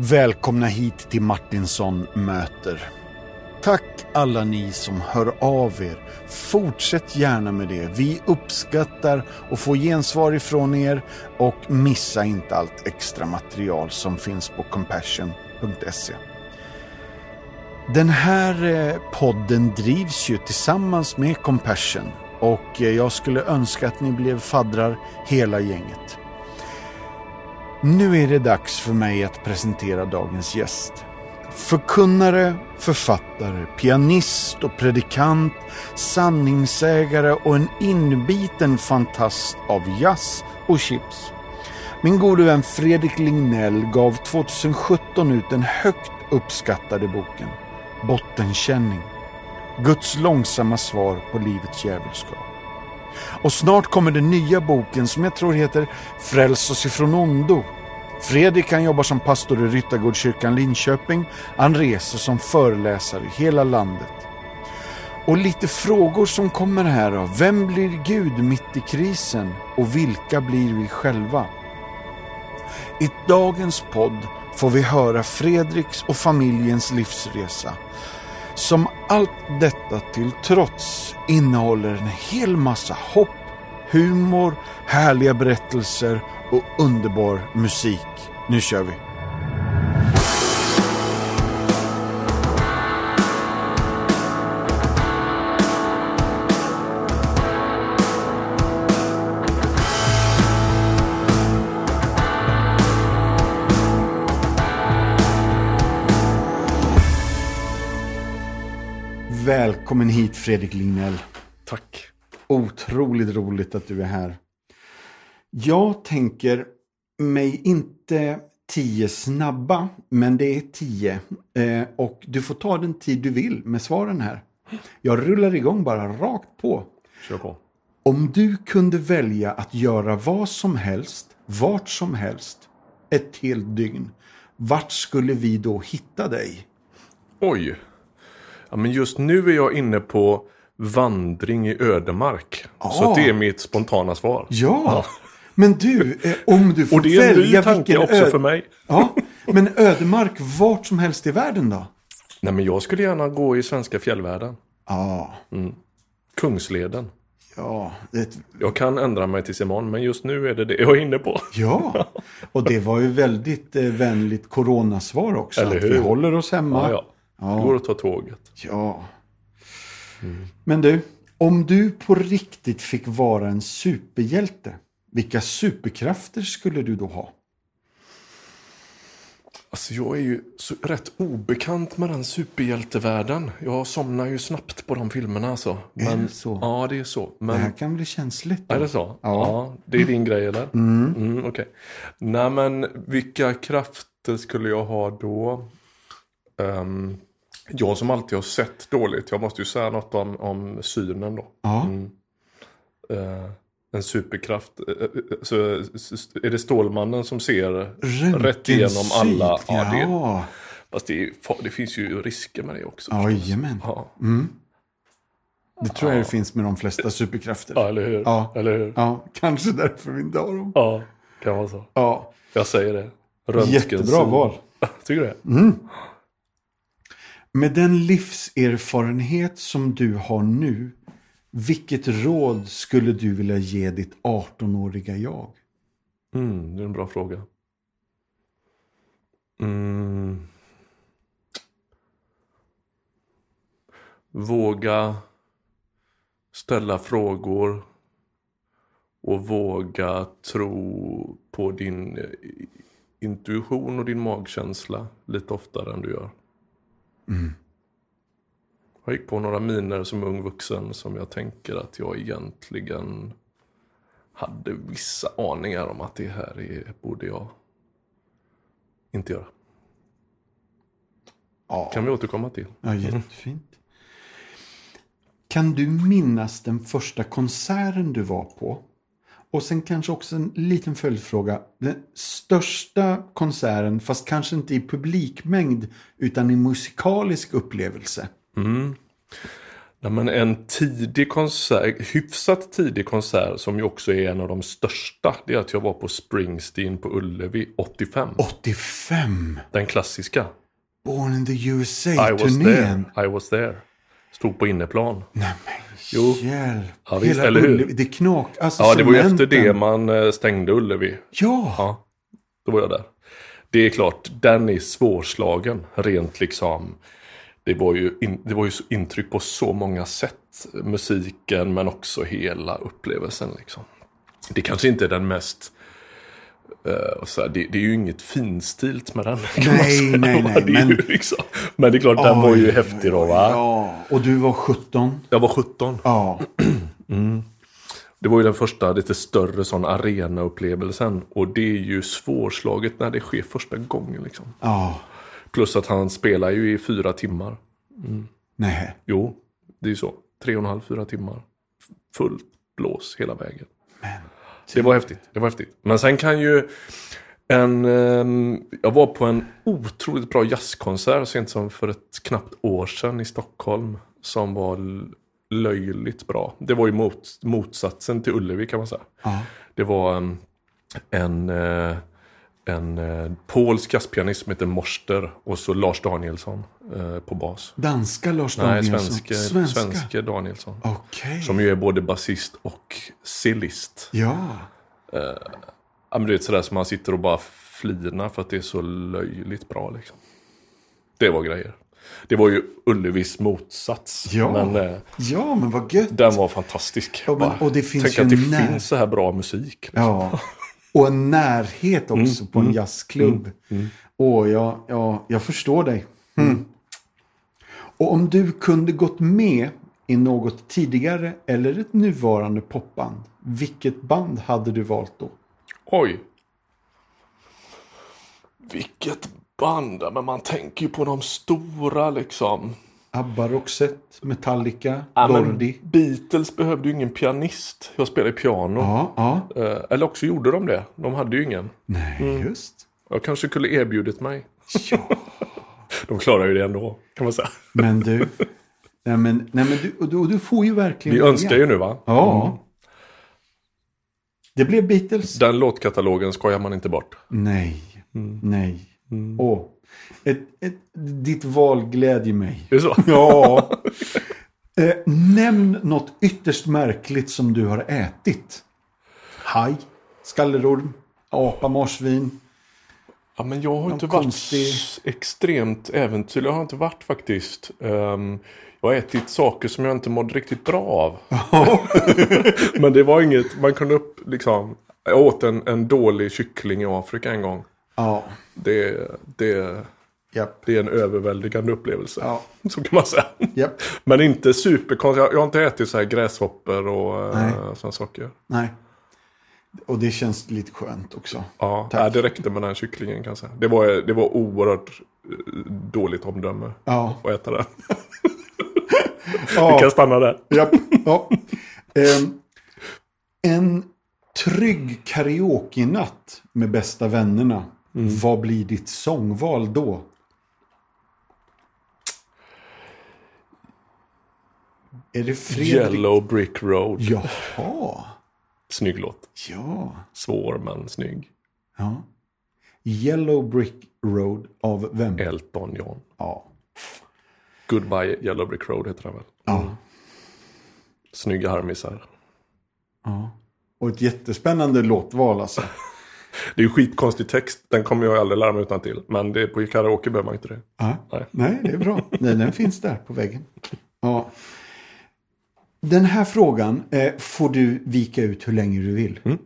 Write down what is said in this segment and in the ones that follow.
Välkomna hit till Martinsson möter. Tack alla ni som hör av er. Fortsätt gärna med det. Vi uppskattar att få gensvar ifrån er och missa inte allt extra material som finns på compassion.se. Den här eh, podden drivs ju tillsammans med Compassion och eh, jag skulle önska att ni blev faddrar hela gänget. Nu är det dags för mig att presentera dagens gäst. Förkunnare, författare, pianist och predikant, sanningssägare och en inbiten fantast av jazz och chips. Min gode vän Fredrik Lignell gav 2017 ut den högt uppskattade boken Bottenkänning. Guds långsamma svar på livets djävulskap. Och snart kommer den nya boken som jag tror heter Fräls oss ifrån ondo. Fredrik han jobbar som pastor i Ryttargårdskyrkan Linköping. Han reser som föreläsare i hela landet. Och lite frågor som kommer här då. Vem blir Gud mitt i krisen? Och vilka blir vi själva? I dagens podd får vi höra Fredriks och familjens livsresa. Som allt detta till trots innehåller en hel massa hopp, humor, härliga berättelser och underbar musik. Nu kör vi! Välkommen hit Fredrik Lignell. Tack. Otroligt roligt att du är här. Jag tänker mig inte tio snabba, men det är tio. Eh, och du får ta den tid du vill med svaren här. Jag rullar igång bara rakt på. Kör på. Om du kunde välja att göra vad som helst, vart som helst, ett helt dygn. Vart skulle vi då hitta dig? Oj. Ja, men just nu är jag inne på vandring i ödemark. Ah. Så det är mitt spontana svar. Ja, men du, eh, om du får Och det är en välja ny tanke vilken också för mig. Ja, men ödemark vart som helst i världen då? Nej, men jag skulle gärna gå i svenska fjällvärlden. Ja, Kungsleden. ja, det, Jag kan ändra mig tills imorgon, men just nu är det det jag är inne på. ja. Och det var ju väldigt eh, vänligt coronasvar också. Eller att vi hur? håller oss hemma. Ja, ja. Det går att ta tåget. Ja. Men du, om du på riktigt fick vara en superhjälte, vilka superkrafter skulle du då ha? Alltså jag är ju så rätt obekant med den superhjältevärlden. Jag somnar ju snabbt på de filmerna alltså. Men, det så? Ja, det är så. Men... Det här kan bli känsligt. Då. Är det så? Ja. det är din grej eller? Mm. Okej. Nej men vilka krafter skulle jag ha då? Ehm, jag som alltid har sett dåligt. Jag måste ju säga något om, om synen då. Ja. Eh, en superkraft. Eh, eh, så, är det Stålmannen som ser rätt igenom alla? Ja, det, Ja, fast det, är, det finns ju risker med det också. jajamän. Ja. Det tror jag det finns med de flesta superkrafter. ja, eller hur? Ja. Eller hur? Ja, kanske därför vi inte har dem. Ja, kan vara så. Ja, Jag säger det. Röntgensyn. jättebra val. Tycker du det? Med den livserfarenhet som du har nu, vilket råd skulle du vilja ge ditt 18-åriga jag? Mm, det är en bra fråga. Mm. Våga ställa frågor och våga tro på din eh, intuition och din magkänsla lite oftare än du gör. Jag gick på några miner som ung vuxen som jag tänker att jag egentligen hade vissa aningar om att det här är, borde jag inte göra. Ja, Kan vi återkomma till. ja jättefint. Kan du minnas den första konserten du var på? Och sen kanske också en liten följdfråga. Den största konserten, fast kanske inte i publikmängd, utan i musikalisk upplevelse. Nej, men en tidig konsert, hyfsat tidig konsert som ju också är en av de största. Det är att jag var på Springsteen på Ullevi 85. 85! Den klassiska. Born in the I was USA-turnén. there. I was there. Stod på inneplan. Nej men Jo. hjälp. Ja, visst, Hela eller hur? Ullevi, Det knak. Alltså Ja, det var ju efter det man eh, stängde Ullevi. Ja. Ja, då var jag där. Det är klart, den är svårslagen rent liksom. Det var ju, in, det var ju intryck på så många sätt. Musiken men också hela upplevelsen liksom. Det kanske inte är den mest... eh, så här, det, det är ju inget finstilt med den. Nej, nej, nej, Det men- liksom, men det är klart, den var ju Oj, häftig då va? Ja, och du var 17. Jag var 17. Ja. Det var ju den första lite större sån arenaupplevelsen. Och det är ju svårslaget när det sker första gången liksom. Ja. Plus att han spelar ju i fyra timmar. Nej. Jo, det är ju så. Tre och en halv, fyra timmar. Fullt blås hela vägen. Det var häftigt. Det var häftigt. Men sen kan ju en... ehm, jag var på en otroligt bra jazzkonsert sent som för ett knappt år sedan i Stockholm. Som var löjligt bra. Det var ju mot, motsatsen till Ullevi kan man säga. Ja. Det var ehm, en, eh, en eh, polsk jazzpianist som heter Morster och så Lars Danielsson eh, på bas. Danska Lars Nej, Danielsson? svenske, Svenska? svenske Danielsson. Okej. Som ju är både basist och cellist. Ja. Ja, men du vet sådär som man sitter och bara flinar för att det är så löjligt bra liksom. Det var grejer. Det var ju Ullevis motsats. Ja. Men eh, Ja, men vad gött. den var fantastisk. Ja, men- och det finns Tänk att det finns så här bra musik. Liksom. Ja. Och en närhet också på en jazzklubb. Åh, ja, ja, jag förstår dig. Mm. Och om du kunde gått med i något tidigare eller ett nuvarande popband, vilket band hade du valt då? Oj. Vilket band. Men man tänker ju på de stora liksom. ABBA, Roxette, Metallica, Ja, Lordi? Beatles behövde ju ingen pianist. Jag spelade piano. Ja, ja. Eh, Eller också gjorde de det. De hade ju ingen. Nej, just. Jag kanske skulle erbjudit mig. Ja. De klarar ju det ändå, kan man säga. Men du. Nej, men, nej, men du, och du, och du får ju verkligen Vi önskar ju nu va? Ja. Det blev Beatles. Den låtkatalogen skojar man inte bort. Nej. Nej. Åh. Ett, ett, ditt val glädjer mig. Är det så? Ja. eh, nämn något ytterst märkligt som du har ätit. Haj, skallerorm, apa, marsvin. Ja, men jag har inte varit konstig- extremt äventyrlig. Jag har inte varit faktiskt. Ehm, jag har ätit saker som jag inte mådde riktigt bra av. men det var inget, man kunde upp liksom. Jag åt en, en dålig kyckling i Afrika en gång. Ja. Det, det, Japp. det är en överväldigande upplevelse. Ja. Så kan man säga. Japp. Men inte superkonstigt. Jag jag har inte ätit så här gräshoppor och uh, sådana saker. Nej. Och det känns lite skönt också. Ja, Tack. det räckte med den här kycklingen kan jag säga. Det var, det var oerhört eh, dåligt omdöme Ja. att äta den. Ja. Vi kan stanna där. Japp. Ja. Ehm, en trygg karaoke-natt med bästa vännerna. Vad blir ditt sångval då? Är det Fredrik? Yellow Brick Road. Jaha. Snygg låt. Ja. Svår men snygg. ja. Yellow Brick Road av vem? Elton John. Ja. Goodbye Yellow Brick Road heter den väl. ja. Snygga harmisar. ja. Och ett jättespännande låtval alltså. Det är ju skitkonstig text. Den kommer jag aldrig lära mig utan till. Men det, på karaoke behöver man inte det. Ja. Nej. Nej, det är bra. Nej, den finns där på väggen. Ja. Den här frågan eh, får du vika ut hur länge du vill. Mm.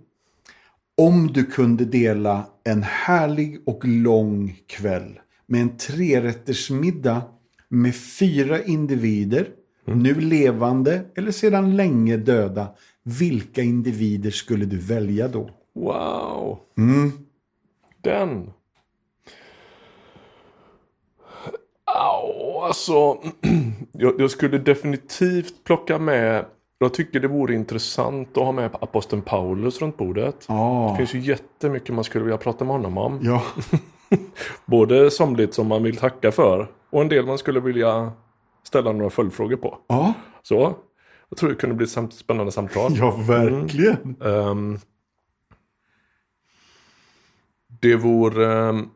Om du kunde dela en härlig och lång kväll med en trerättersmiddag med fyra individer, Mm. nu levande eller sedan länge döda. Vilka individer skulle du välja då? Wow. Mm. Den. Au, alltså. jag, jag skulle definitivt plocka med. Jag tycker det vore intressant att ha med aposteln Paulus runt bordet. Det Ja. finns ju jättemycket man skulle vilja prata med honom om. Ja. Både somligt som man vill tacka för och en del man skulle vilja ställa några följdfrågor på. Ja. Så. Jag tror det kunde bli ett spännande samtal. Ja, verkligen. Ehm, det vore... ehm,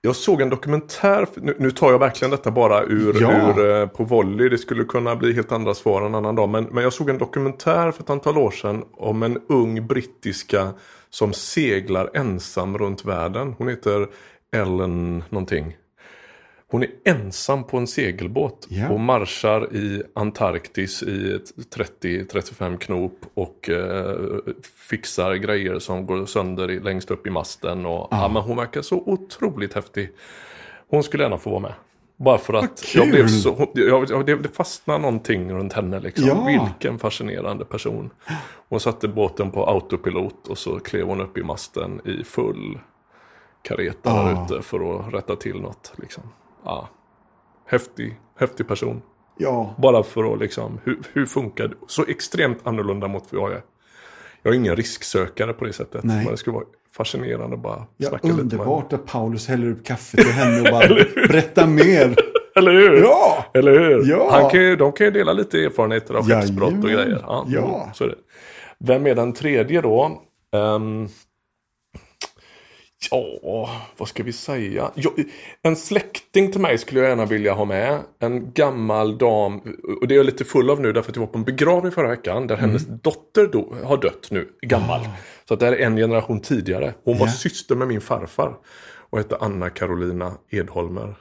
jag såg en dokumentär, nu, nu tar jag verkligen detta bara ur, Ja. ur eh, på volley, det skulle kunna bli helt andra svar en annan dag. Men, men jag såg en dokumentär för ett antal år sedan om en ung brittiska som seglar ensam runt världen. Hon heter Ellen någonting. Hon är ensam på en segelbåt Ja. och marschar i Antarktis i ett 30-35 knop och eh, fixar grejer som går sönder i, längst upp i masten. Och, ja. men hon verkar så otroligt häftig. Hon skulle gärna få vara med. Bara för att jag blev så, jag, jag, det, fastnade någonting runt henne. Liksom. Ja. Vilken fascinerande person. Hon satte båten på autopilot och så klev hon upp i masten i full kareta där Ja. ute för att rätta till något. Liksom. Ja. Häftig, häftig person. Ja, Bara för att liksom, hur, hur funkar det? Så extremt annorlunda mot vad jag är. Jag är ingen risksökare på det sättet. Nej. Men det skulle vara fascinerande att bara ja snacka lite med underbart att Paulus häller upp kaffe till henne och bara berätta mer. Eller hur? Ja! Eller hur? Ja. Han kan ju, de kan ju dela lite erfarenheter av skeppsbrott och grejer. Ja, Ja. Så är det. Vem är den tredje då? Ehm, ja, vad ska vi säga? Jo, en släkting till mig skulle jag gärna vilja ha med. En gammal dam. Och det är jag lite full av nu därför att jag var på en begravning förra veckan. Där hennes dotter då, har dött nu, gammal. Så att det här är en generation tidigare. Hon var Ja. syster med min farfar. Och hette Anna Carolina Edholmer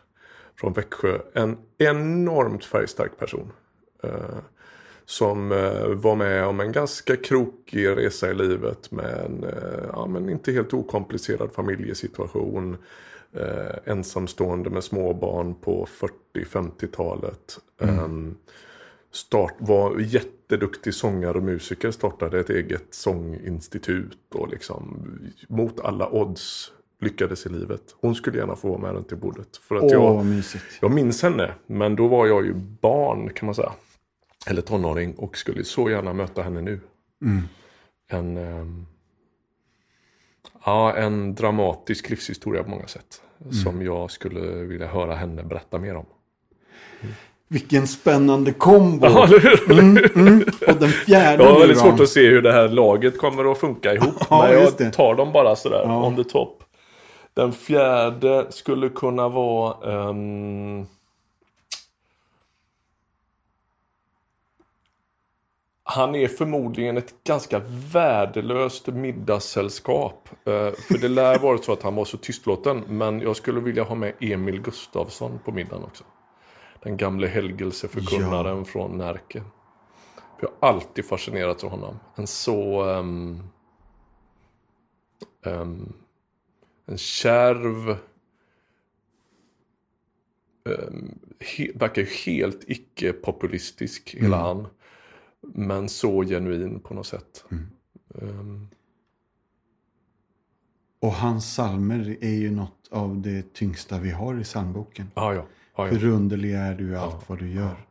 från Växjö. En enormt färgstark person. Som eh, var med om en ganska krokig resa i livet med en eh, ja, men inte helt okomplicerad familjesituation. Eh, ensamstående med småbarn på 40-50-talet. Ehm, start, var jätteduktig sångare och musiker, startade ett eget sånginstitut och liksom mot alla odds lyckades i livet. Hon skulle gärna få vara med runt i bordet. För att Åh, jag, mysigt. jag minns henne, men då var jag ju barn kan man säga. Eller tonåring och skulle så gärna möta henne nu. En, ehm, ja, en dramatisk livshistoria på många sätt. Som jag skulle vilja höra henne berätta mer om. Vilken spännande kombo. Ja? Mm, mm. Och den fjärde har väldigt svårt att se hur det här laget kommer att funka ihop. Ja, men jag tar dem bara sådär Ja. on the top. Den fjärde skulle kunna vara... ehm, Han är förmodligen ett ganska värdelöst middagssällskap. Eh, för det lär vara så att han var så tystlåten. Men jag skulle vilja ha med Emil Gustafsson på middagen också. Den gamle helgelseförkunnaren från Närke. Jag har alltid fascinerats av honom. En så... ehm, ehm, en kärv... Um, he, verkar ju helt icke-populistisk, hela han. Men så genuin på något sätt. Ehm, Och hans psalmer är ju något av det tyngsta vi har i psalmboken. ja, ja. ja, ja. Hur underlig är du i allt vad du gör.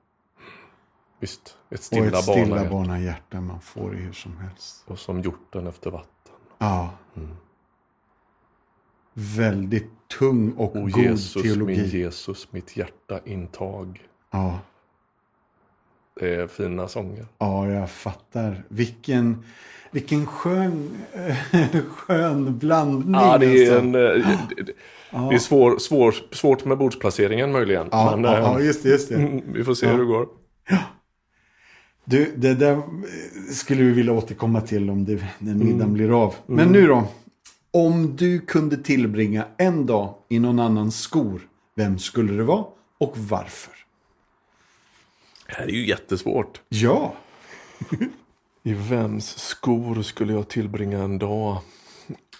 Visst. Ett Och stilla, ett stilla barnahjärta. man får i hur som helst. Och som hjorten efter vatten. Ja. Mm. Väldigt tung och O god Jesus, teologi. min Jesus, mitt hjärta intag. Ja. Det är fina sånger. ja, jag fattar. Vilken, vilken skön, skön blandning. Ja, det är, alltså. en, eh, det, det- är svår, svår, svårt med bordsplaceringen möjligen. Ja, men ja, eh, ja, just det. Just det. mm, vi får se hur det går. Du, det där eh, skulle vi vilja återkomma till om det, när middagen Mm. blir av. Men nu då. Om du kunde tillbringa en dag i någon annans skor, vem skulle det vara och varför? Det här är ju jättesvårt. Ja, I vems skor skulle jag tillbringa en dag?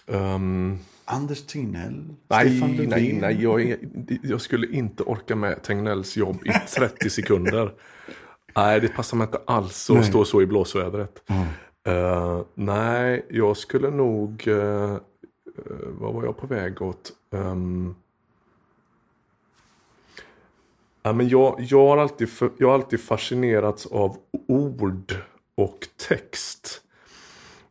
Ehm, Anders Tegnell, nej, Stefan nej, nej. Jag, är, jag skulle inte orka med Tegnells jobb i 30 sekunder. Nej, det passar mig inte alls att Nej. stå så i blåsvädret. Ja. Eh, nej, jag skulle nog... Uh, uh, vad var jag på väg åt? Ehm, ja, men jag, jag, har alltid jag har alltid fascinerats av ord och text.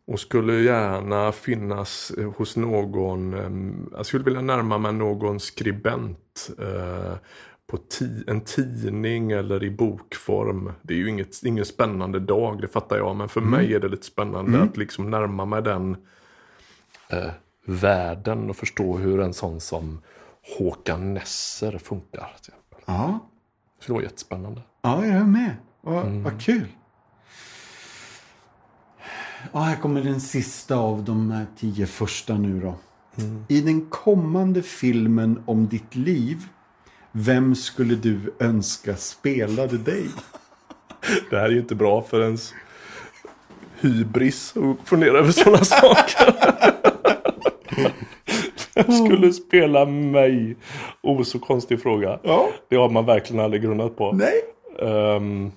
Och skulle gärna finnas eh, hos någon, jag skulle vilja närma mig någon skribent. eh, på ti en tidning eller i bokform. Det är ju inget, ingen spännande dag, det fattar jag. Men för mig är det lite spännande att liksom närma mig den eh, världen och förstå hur en sån som Håkan Nesser funkar. Till Ja, Det skulle vara jättespännande. ja jag är med. Vad, vad kul. Ja, här kommer den sista av de här tio första nu då. I den kommande filmen om ditt liv, vem skulle du önska spelade dig? Det här är ju inte bra för ens hybris att fundera över sådana saker. Vem skulle spela mig? Oh, så konstig fråga. Ja. Det har man verkligen aldrig grunnat på. Nej. Ehm,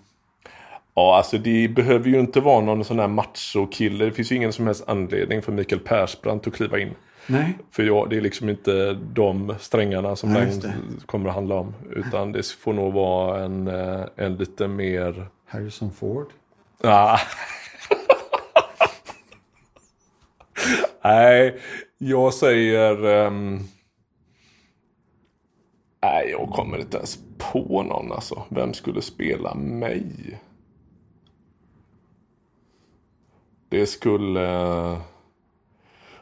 ja, alltså det behöver ju inte vara någon sån här macho-kille. Det finns ju ingen som helst anledning för Mikael Persbrandt att kliva in. Nej. För jag, det är liksom inte de strängarna som Nej, den kommer att handla om. Utan det får nog vara en, eh, en lite mer... Harrison Ford. Ah. Nej, jag säger... ehm, nej, jag kommer inte ens på någon alltså. Vem skulle spela mig? Det skulle...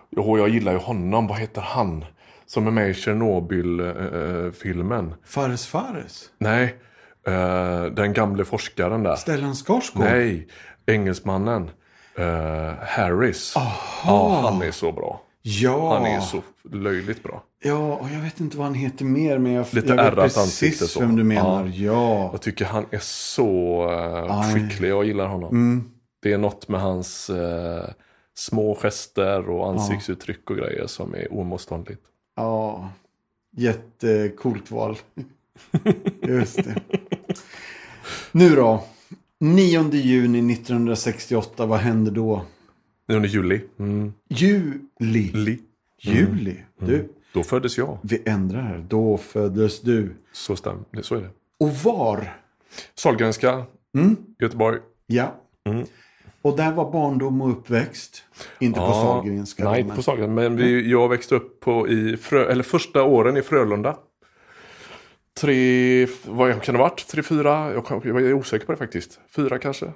Jo, jag gillar ju honom. Vad heter han? Som är med i Tjernobyl-filmen. Fares Fares. Nej, eh, den gamle forskaren där. Stellan Skarsgård. Nej, engelsmannen. eh, Harris. Ja, han är så bra. Ja. Han är så löjligt bra. Ja, och jag vet inte vad han heter mer, men jag, Lite jag vet ärrat ansikte precis så. vem du menar. Ja. Ja. Jag tycker han är så Aj. skicklig. Jag gillar honom. Mm. Det är något med hans eh, små gester och ansiktsuttryck och grejer som är oemotståndligt. Ja. Jättecoolt val. Just det. Nu då. 9 juni 1968, vad hände då? Under juli. Mm. Juli. Li. Juli. Du, Då föddes jag. vi ändrar här. Då föddes du. Så stämmer Så är det. Och var? Sahlgrenska, Mm. Göteborg. Ja. Mm. Och där var barndom och uppväxt. Inte på Sahlgrenska. Nej, men- på Sahlgrenska. Men vi, jag växte upp på, i Frö, eller första åren i Frölunda. Tre, vad kan det ha varit? Tre, fyra? Jag, jag är osäker på det faktiskt. Fyra kanske.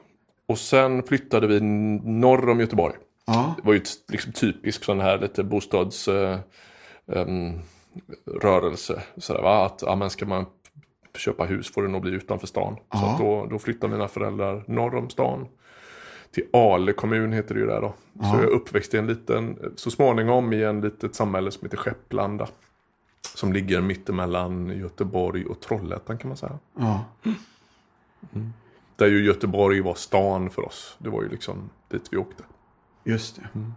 Och sen flyttade vi norr om Göteborg. Ja. Det var ju liksom typisk sån här lite bostads... eh, rörelse. Sådär, va? Att ja, men ska man köpa hus får det nog bli utanför stan. Så Ja. att då, då flyttade mina föräldrar norr om stan. Till Ale kommun heter det ju där då. Så jag är uppväxt i en liten, så småningom i en litet samhälle som heter Skepplanda. Som ligger mittemellan Göteborg och Trollhättan kan man säga. ja. Där ju Göteborg var stan för oss. Det var ju liksom dit vi åkte. Just det. Mm.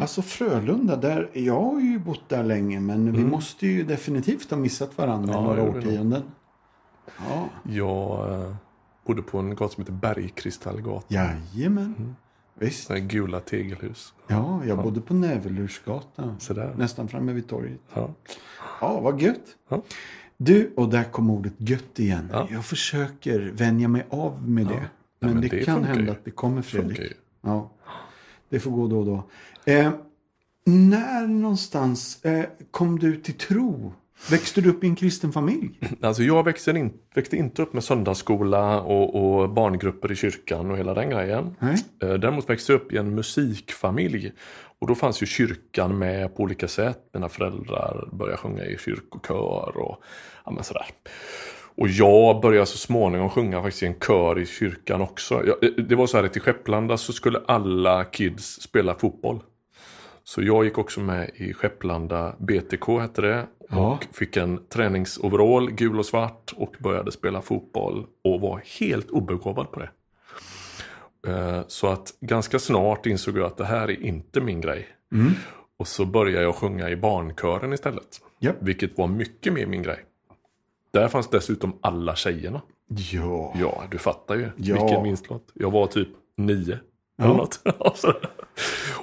Alltså Frölunda, där, jag har ju bott där länge men vi måste ju definitivt ha missat varandra i Mm. Ja, några vi nog. årtionden. Ja, Jag eh, bodde på en gata som heter Bergkristallgatan. jajamän. Mm. Visst. Sådana gula tegelhus. Ja, jag bodde på Nävelursgatan. Nästan framme vid torget. Ja. Ja, vad gött. Ja. Du, och där kom ordet gött igen. Ja. Jag försöker vänja mig av med det. Men, men det, det kan hända ju. att det kommer Fredrik. Ja, det får gå då och då. Eh, när någonstans eh, kom du till tro? Växte du upp i en kristen familj? Alltså jag växte, in, växte inte upp med söndagsskola och, och barngrupper i kyrkan och hela den grejen. Nej. Eh, Däremot växte jag upp i en musikfamilj. Och då fanns ju kyrkan med på olika sätt. Mina föräldrar började sjunga i kyrkokör och ja, sådär. Och jag började så småningom sjunga faktiskt i en kör i kyrkan också. Jag, det- var så här att i Skepplanda så skulle alla kids spela fotboll. Så jag gick också med i Skepplanda BTK hette det. Ja. Och fick en träningsoverall, gul och svart. Och började spela fotboll. Och var helt obegåvad på det. Eh, Så att ganska snart insåg jag att det här är inte min grej. Mm. Och så började jag sjunga i barnkören istället. Ja. Vilket var mycket mer min grej. Där fanns dessutom alla tjejerna. Ja. Ja, du fattar ju. Ja. Vilken minstlott. Jag var typ nio. Eller något. Ja,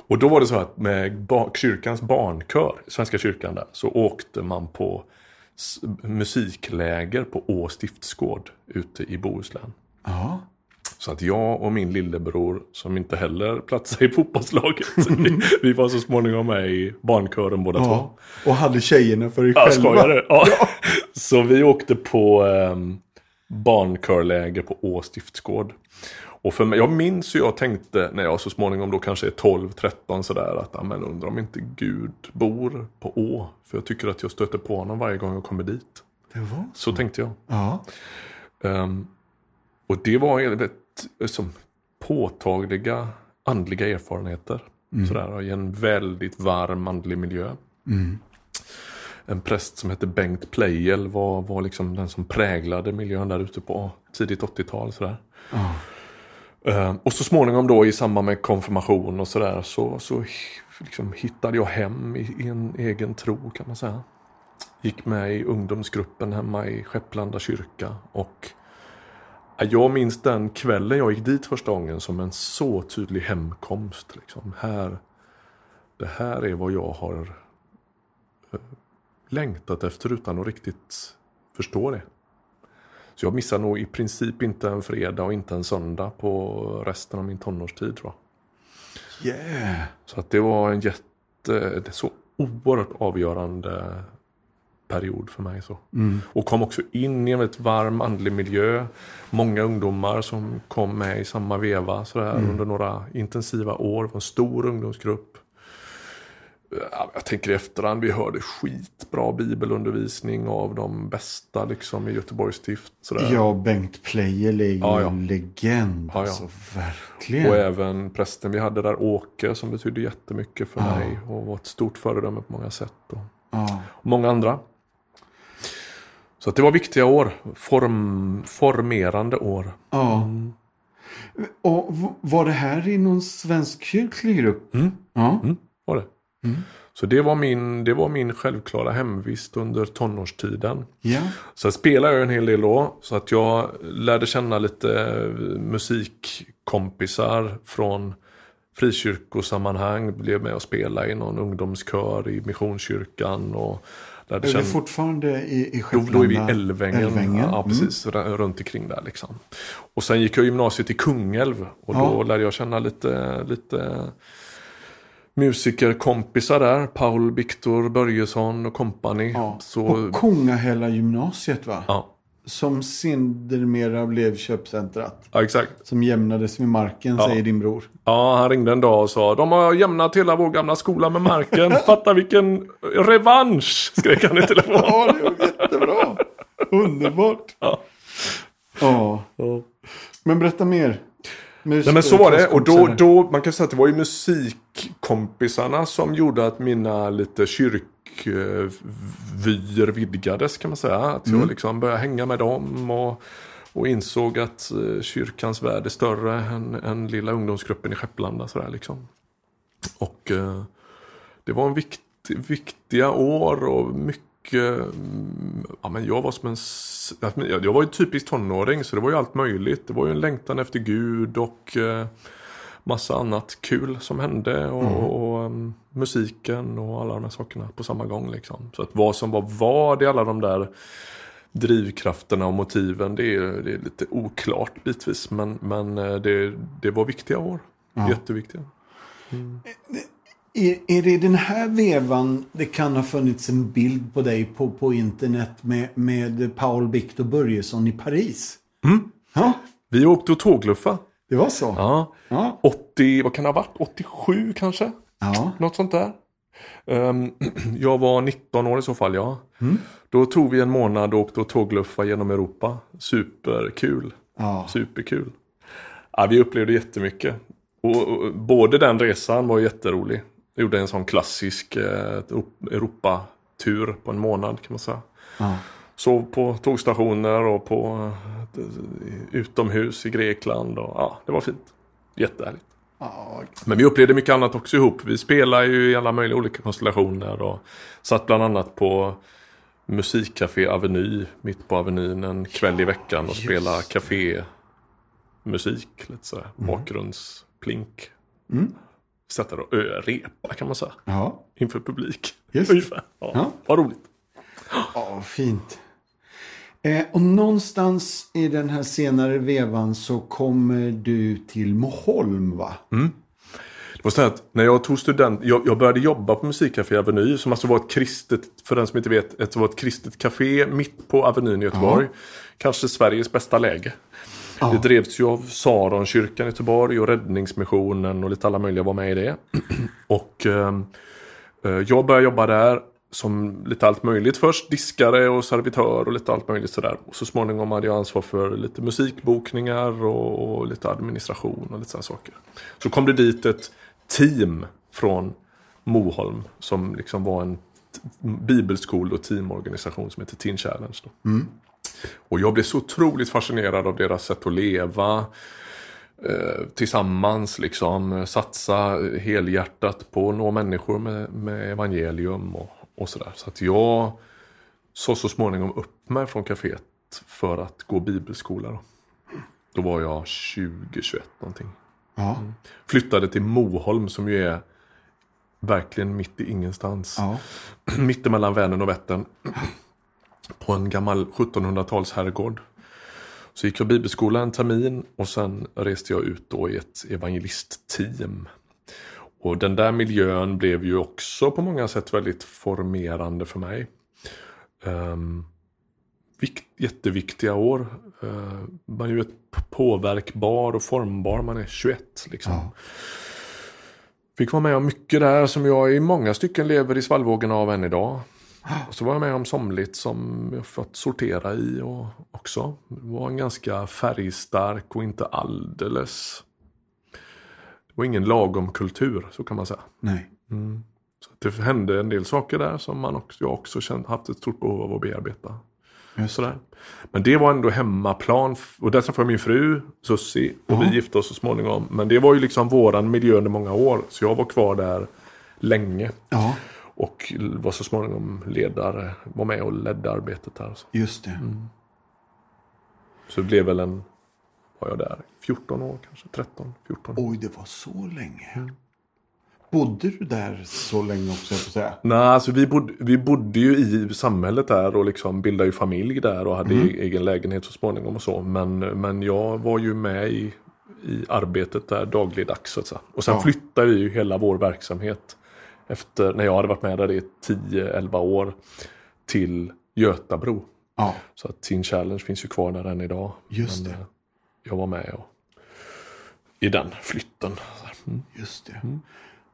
och då var det så att med kyrkans barnkör, Svenska kyrkan där, så åkte man på musikläger på Å stiftsgård ute i Bohuslän. Ja. Så att jag och min lillebror, som inte heller platsade i fotbollslaget, vi, var så småningom med i barnkören båda två. ja. Och hade tjejerna för dig Ja, själva. skojar du? Ja. Så vi åkte på eh, barnkörläger på Å stiftsgård. Och för mig, jag minns hur jag tänkte när jag så småningom då kanske är 12-13 sådär att, men undrar om inte Gud bor på Å. För jag tycker att jag stöter på honom varje gång jag kommer dit. Det var Så tänkte jag. Ja. Ehm, och det var väldigt liksom, påtagliga andliga erfarenheter. Sådär, I en väldigt varm andlig miljö. En präst som hette Bengt Pleijel var, var liksom den som präglade miljön där ute på tidigt 80-tal. Sådär. Ehm, och så småningom då i samband med konfirmation och sådär så, så liksom hittade jag hem i, i en egen tro kan man säga. Gick med i ungdomsgruppen hemma i Skepplanda kyrka och ja, jag minns den kvällen jag gick dit första gången som en så tydlig hemkomst. Liksom. Här, det här är vad jag har eh, längtat efter utan att riktigt förstå det. Så jag missar nog i princip inte en fredag och inte en söndag på resten av min tonårstid tror jag. Yeah. Så att det var en jätte, så oerhört avgörande period för mig. Så. Och kom också in i en väldigt varm andlig miljö. Många ungdomar som kom med i samma veva sådär, under några intensiva år. Det var en stor ungdomsgrupp. Ja, Jag tänker i efterhand, vi hörde skitbra bibelundervisning av de bästa liksom, i Göteborgs stift. Sådär. Ja, Bengt Pleijel är ju Ja, ja. en legend. Ja. Alltså, verkligen. Och även prästen vi hade där, Åke, som betydde jättemycket för mig och var ett stort föredöme på många sätt. Och, och många andra. Så det var viktiga år. Form, formerande år. ja. Och v- var det här i någon svensk kyrklig grupp? Mm. Ja. Mm, var det. Så det var, min, det var min självklara hemvist under tonårstiden. Ja. Sen spelade jag en hel del då. Så att jag lärde känna lite eh, musikkompisar från frikyrkosammanhang. Blev med och spela i någon ungdomskör i Missionskyrkan. Och lärde Är vi känna... fortfarande i, i Då, Skepplanda? då är vi i Älvängen. Älvängen. Ja, Mm. precis. r- Runt omkring där liksom. Och sen gick jag gymnasiet i Kungälv. Och Ja. då lärde jag känna lite, lite musikerkompisar där. Paul Victor Börjesson och kompani. Ja. Så, Och Kungahälla gymnasiet va? ja. Som sedermera blev köpcentrat. ja, exakt. Som jämnades med marken, Ja. säger din bror. Ja, han ringde en dag och sa de har jämnat hela vår gamla skola med marken. Fatta vilken revansch! Skrek han i telefon. Ja, det var jättebra. Underbart. Ja. Ja. Men berätta mer. Mus- Nej men så var det. Och då, då, man kan säga att det var ju musikkompisarna som gjorde att mina lite kyrkvyer vidgades kan man säga. Att jag liksom började hänga med dem och, och insåg att eh, kyrkans värld är större än, än lilla ungdomsgruppen i Skepplanda. Sådär liksom. Och eh, det var en vikt, viktiga år och mycket mm, Ja, men jag var som en... jag var ju typisk tonåring så det var ju allt möjligt. Det var ju en längtan efter Gud och eh, massa annat kul som hände. Och, och mm, musiken och alla de här sakerna på samma gång. Liksom. Så att vad som var vad i alla de där drivkrafterna och motiven det är, det är lite oklart bitvis. Men, men eh, det, det var viktiga år. Jätteviktiga. Är, är det den här vevan det kan ha funnits en bild på dig på, på internet med, med Paul Victor Börjesson i Paris? Mm. Ja, Vi åkte och tågluffa. det var så? Ja. Ja. 80, vad kan det ha varit? 87 kanske? ja. Något sånt där. Ehm, jag var 19 år i så fall, ja. Mm. Då tog vi en månad och åkte och tågluffa genom Europa. Superkul. ja. Superkul. Ja, vi upplevde jättemycket. Och, och, både den resan var jätterolig. Jag gjorde en sån klassisk eh, Europatur på en månad kan man säga. ja. Sov på tågstationer och på eh, utomhus i Grekland. Och, ja, det var fint. Jättehärligt. ja. Men vi upplevde mycket annat också ihop. Vi spelade ju i alla möjliga olika konstellationer och satt bland annat på Musikcafé Aveny mitt på Avenyn en kväll i veckan och spelade kafémusik. Lite sådär, bakgrundsplink. Mm. Sätta och repa kan man säga. ja. Inför publik. Just. Ungefär. Ja, Ja. Vad roligt. Ja, fint. Eh, och någonstans i den här senare vevan så kommer du till Moholm va? Det Och så att när jag tog student, jag, jag började jobba på Musikcafé Aveny som alltså var ett kristet, för den som inte vet, ett, var ett kristet café mitt på Avenyn i Göteborg. Kanske Sveriges bästa läge. Ja. Det drevs ju av Saronkyrkan i Göteborg och Räddningsmissionen och lite alla möjliga var med i det. och ehm, eh, jag började jobba där som lite allt möjligt först. Diskare och servitör och lite allt möjligt sådär. Och så småningom hade jag ansvar för lite musikbokningar och, och lite administration och lite sådana saker. Så kom det dit ett team från Moholm som liksom var en bibelskol och teamorganisation som heter Teen Challenge. Då. Och jag blev så otroligt fascinerad av deras sätt att leva eh, tillsammans liksom satsa helhjärtat på att nå människor med, med evangelium och, och sådär. Så att jag sa så småningom upp mig från kaféet för att gå bibelskola. Då, då var jag 20-21 någonting. Ja. Flyttade till Moholm som ju är verkligen mitt i ingenstans. Ja. Mittemellan Vänern och Vättern. På en gammal 1700-tals herrgård. Så gick jag bibelskola en termin och sen reste jag ut då i ett evangelistteam. Och den där miljön blev ju också på många sätt väldigt formerande för mig. Um, vikt, jätteviktiga år. Uh, man är ju ett påverkbar och formbar, man är 21 liksom. Ja. Fick vara med om mycket där som jag i många stycken lever i svallvågen av än idag. Och så var jag med om somligt som jag fått sortera i och också. Det var en ganska färgstark och inte alldeles... Det var ingen lagom kultur, så kan man säga. Nej. Så att det hände en del saker där som man också, jag också känt, haft ett stort behov av att bearbeta. Just Sådär. Men det var ändå hemmaplan. Och där träffade jag min fru, Sussi, och vi gifte oss så småningom. Men det var ju liksom våran miljö under många år. Så jag var kvar där länge. Ja, Och var så småningom ledare, var med och ledde arbetet. Så, just det. så det blev väl en, var jag där, 14 år kanske, 13, 14. Oj, det var så länge. Bodde du där så länge också, jag får säga? Nej, alltså vi bodde, vi bodde ju i samhället där och liksom bildade ju familj där och hade egen lägenhet så småningom och så. Men, men jag var ju med i, i arbetet där dagligdags så att säga. Och sen Ja. flyttade vi ju hela vår verksamhet efter, när jag hade varit med där i 10-11 år, till Götabro. Ja, Så att Teen Challenge finns ju kvar där än idag. Just Men, det. eh, Jag var med och, i den flytten. Mm. just det.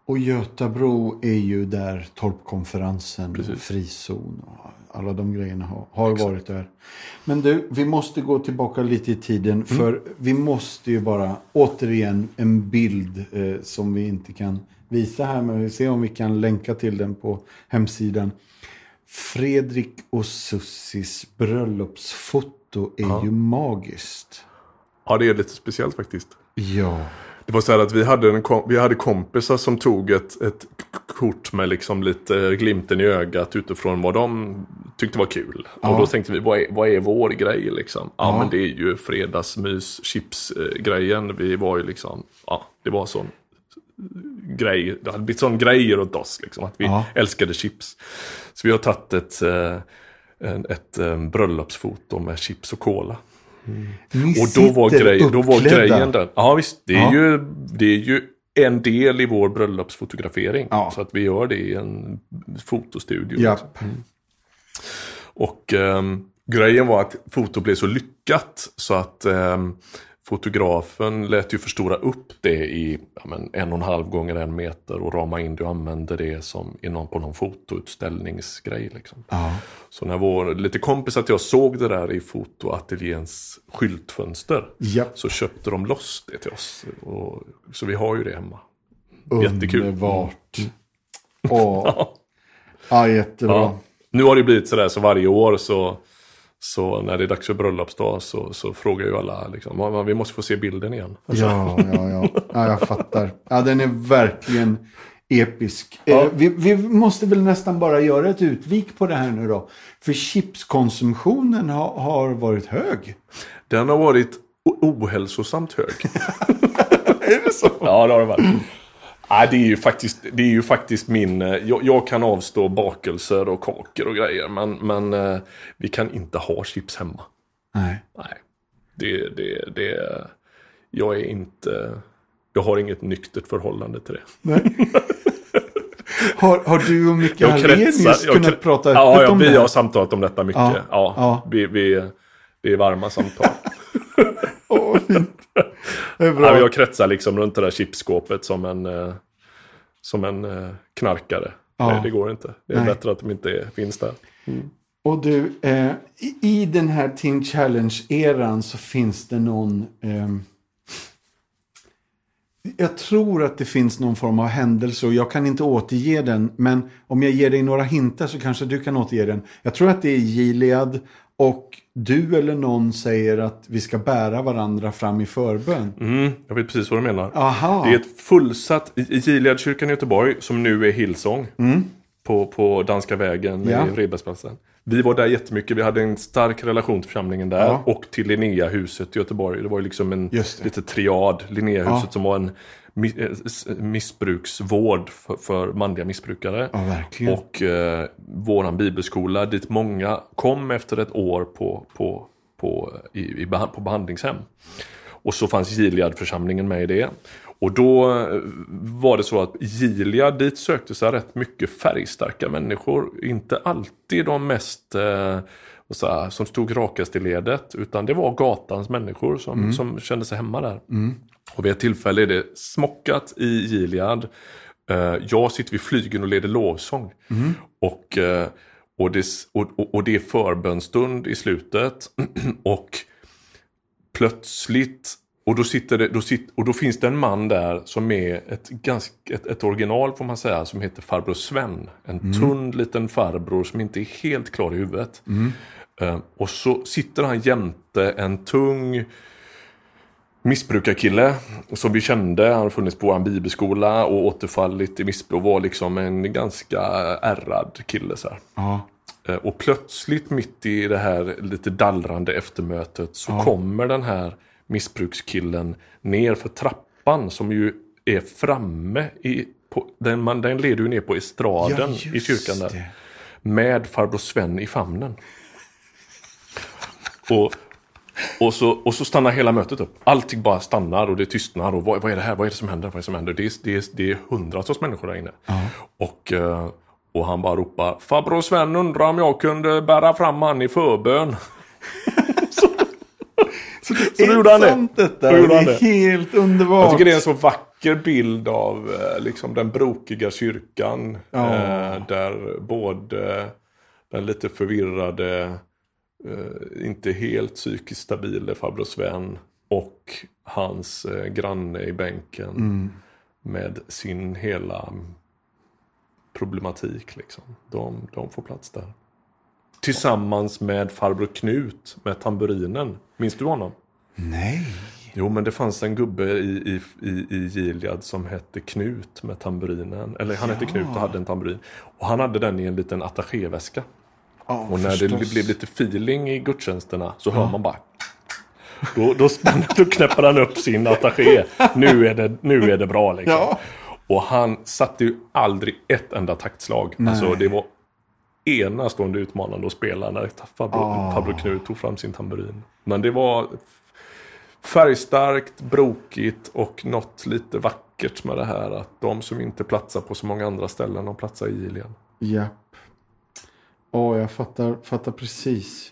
Och Götabro är ju där Torpkonferensen Precis. frizon och alla de grejerna har, har varit där. Men du, vi måste gå tillbaka lite i tiden för vi måste ju bara återigen en bild eh, som vi inte kan visa här men vi ser om vi kan länka till den på hemsidan. Fredrik och Sussis bröllopsfoto är ju magiskt. Ja, det är lite speciellt faktiskt. Ja. Det var så här att vi hade, en, vi hade kompisar som tog ett, ett kort med liksom lite glimten i ögat utifrån vad de tyckte var kul. Ja. Och då tänkte vi, vad är, vad är vår grej liksom? Ja, Ja. men det är ju fredagsmys chips eh, Vi var ju liksom, ja, det var sån grej. Det hade blivit sån grejer åt oss liksom. Att vi Ja. älskade chips. Så vi har tagit ett, eh, en, ett eh, bröllopsfoto med chips och cola. Ni Och då var, grej, då var grejen den. Ja visst, det är, Ja. Ju, det är ju en del i vår bröllopsfotografering. Ja. Så att vi gör det i en fotostudio. Japp. Och ehm, grejen var att fotot blev så lyckat så att ehm, fotografen lät ju förstora upp det i ja, men, en och en halv gånger en meter och rama in det och använde det som i någon, på någon fotoutställningsgrej. Liksom. Ja. Så när vår lite kompis att jag såg det där i fotoateljéns skyltfönster Japp. så köpte de loss det till oss. Och, så vi har ju det hemma. Jättekul. Underbart. Åh. Ja, jättebra. Ja. Nu har det blivit sådär så varje år så, så när det är dags för bröllopsdag så, så frågar ju alla liksom, "Ja, vi måste få se bilden igen. Ja, ja, ja. ja, jag fattar. Ja, den är verkligen episk. Ja. Eh, vi, vi måste väl nästan bara göra ett utvik på det här nu då. För chipskonsumtionen har, har varit hög. Den har varit ohälsosamt hög. Är det så? ja, det har det varit. Nej, det är ju faktiskt, det är ju faktiskt min... eh, Jag, jag kan avstå bakelser och kakor och grejer. Men, men eh, vi kan inte ha chips hemma. Nej. Nej, det, det, det, jag är inte Jag har inget nyktert förhållande till det. Nej. Har, har du och Micke Hallenius kunnat kre- prata öppet Ja, ja om vi det? har samtalat om detta mycket. Ja, Ja, ja. Vi, vi, det är varma samtal. Åh, vad fint. Det är bra. men jag kretsar liksom runt det där chipskåpet som en, eh, som en eh, knarkare. Ja. Nej, det går inte. Det är Nej. bättre att de inte finns där. Och du, eh, i, den här Teen Challenge-eran så finns det någon... ehm, jag tror att det finns någon form av händelse och jag kan inte återge den. Men om jag ger dig några hintar så kanske du kan återge den. Jag tror att det är Gilead och du eller någon säger att vi ska bära varandra fram i förbön. Mm, jag vet precis vad du menar. Aha. Det är ett fullsatt, i Gileadkyrkan i Göteborg, som nu är Hillsong, på, på Danska vägen Mm. Ja. i Vredbergsplatsen. Vi var där jättemycket, vi hade en stark relation till församlingen där Ja. och till Linneahuset i Göteborg. Det var ju liksom en lite triad, Linneahuset Ja. som var en missbruksvård för, för manliga missbrukare. Ja. Och eh, våran bibelskola dit många kom efter ett år på, på, på, i, i, på behandlingshem. Och så fanns Gileadförsamlingen med i det. Och då eh, var det så att Gilead, dit sökte sig rätt mycket färgstarka människor. Inte alltid de mest eh, här, som stod rakast i ledet. Utan det var gatans människor som, som kände sig hemma där. Och vid ett tillfälle är det smockat i Gilead. Eh, jag sitter vid flygen och leder lovsång. Och, eh, och, det, och, och, det är förbönstund i slutet. och plötsligt och då, sitter det, då, sitter, och då finns det en man där som är ett, ganska, ett, ett original får man säga som heter farbror Sven. En tunn liten farbror som inte är helt klar i huvudet. Eh, och så sitter han jämte en tung missbrukarkille som vi kände. Han har funnits på vår bibelskola och återfallit i missbruk. Och var liksom en ganska ärrad kille. Så. Eh, Och plötsligt mitt i det här lite dallrande eftermötet så kommer den här missbrukskillen ner för trappan som ju är framme i... På, den, man, den leder ju ner på estraden Ja, i kyrkan där. det. Med farbror Sven i famnen. Och, och, så, och så stannar hela mötet upp. Allting bara stannar och det tystnar. Och vad, vad är det här? Vad är det som händer? Vad är det som händer? Det är, det är, det är hundratals människor där inne. Och, eh, och han bara ropar Farbror Sven undrar om jag kunde bära fram han i förbön. Så det Så är då gjorde han det. detta. Då gjorde det han är det. helt underbart. Jag tycker det är en så vacker bild av eh, liksom, den brokiga kyrkan. Ja. Eh, där både den lite förvirrade, eh, inte helt psykiskt stabile farbror Sven och hans eh, granne i bänken Mm. med sin hela problematik. Liksom. De, de får plats där. Tillsammans med farbror Knut med tamburinen. Minns du honom? Nej. Jo, men det fanns en gubbe i, i, i, i Gilead som hette Knut med tamburinen. Eller han hette Knut och hade en tamburin. Och han hade den i en liten attachéväska. Ja, Och när det förstås. blev lite feeling i gudstjänsterna så hör man bara... Då, då, då knäpper han upp sin attaché. Nu är det, nu är det bra liksom. Ja. Och han satte ju aldrig ett enda taktslag. Alltså det var enastående utmanande att spela när farbror, Ah. farbror Knut tog fram sin tamburin. Men det var färgstarkt, brokigt och något lite vackert med det här att de som inte platsar på så många andra ställen, de platsar i Gilead. Japp. Ja, jag fattar, fattar precis.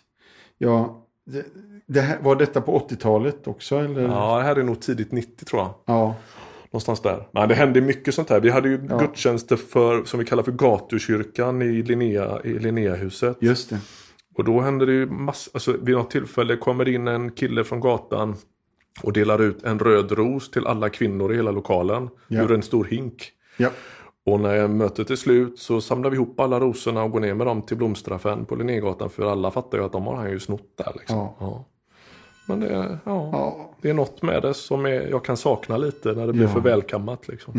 Ja, det, det här, var detta på 80-talet också? Eller? Ja, det här är nog tidigt 90 tror jag. ja. Någonstans där. Men det hände mycket sånt här. Vi hade ju gudstjänster för, som vi kallar för gatukyrkan i, Linnea, i Linneahuset. Just det. Och då hände det ju massor. Alltså, vid något tillfälle kommer in en kille från gatan och delar ut en röd ros till alla kvinnor i hela lokalen. Ja. Ur en stor hink. Ja. Och när mötet är slut så samlar vi ihop alla rosorna och går ner med dem till blomsteraffären på Linnégatan. För alla fattar ju att de har han ju snott där. Liksom. Ja. Ja. Men det, är- ja, det är något med det som är, jag kan sakna lite när det blir för välkammat. Liksom.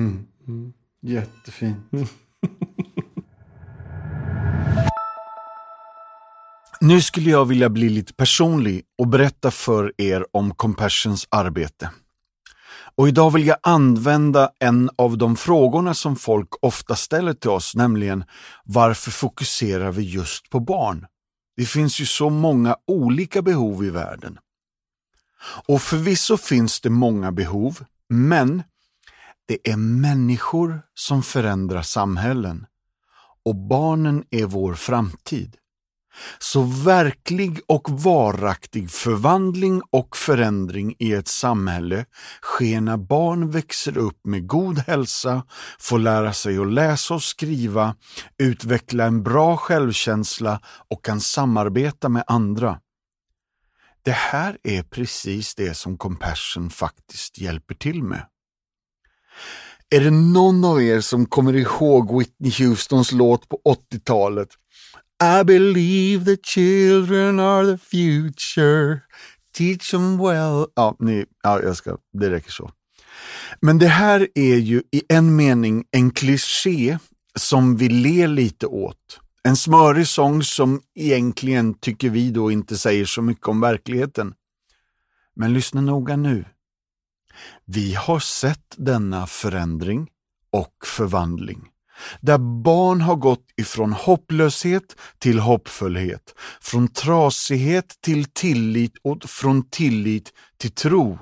Mm. Jättefint. Nu skulle jag vilja bli lite personlig och berätta för er om Compassions arbete. Och idag vill jag använda en av de frågorna som folk ofta ställer till oss, nämligen varför fokuserar vi just på barn? Det finns ju så många olika behov i världen. Och förvisso finns det många behov, men det är människor som förändrar samhällen och barnen är vår framtid. Så verklig och varaktig förvandling och förändring i ett samhälle sker när barn växer upp med god hälsa, får lära sig att läsa och skriva, utveckla en bra självkänsla och kan samarbeta med andra. Det här är precis det som Compassion faktiskt hjälper till med. Är det någon av er som kommer ihåg Whitney Houstons låt på 80-talet? I believe the children are the future. Teach them well. Ja, ni, ja jag ska, det räcker så. Men det här är ju i en mening en kliché som vi ler lite åt. En smörig sång som egentligen, tycker vi då, inte säger så mycket om verkligheten. Men lyssna noga nu. Vi har sett denna förändring och förvandling. Där barn har gått ifrån hopplöshet till hoppfullhet, från trasighet till tillit och från tillit till tro.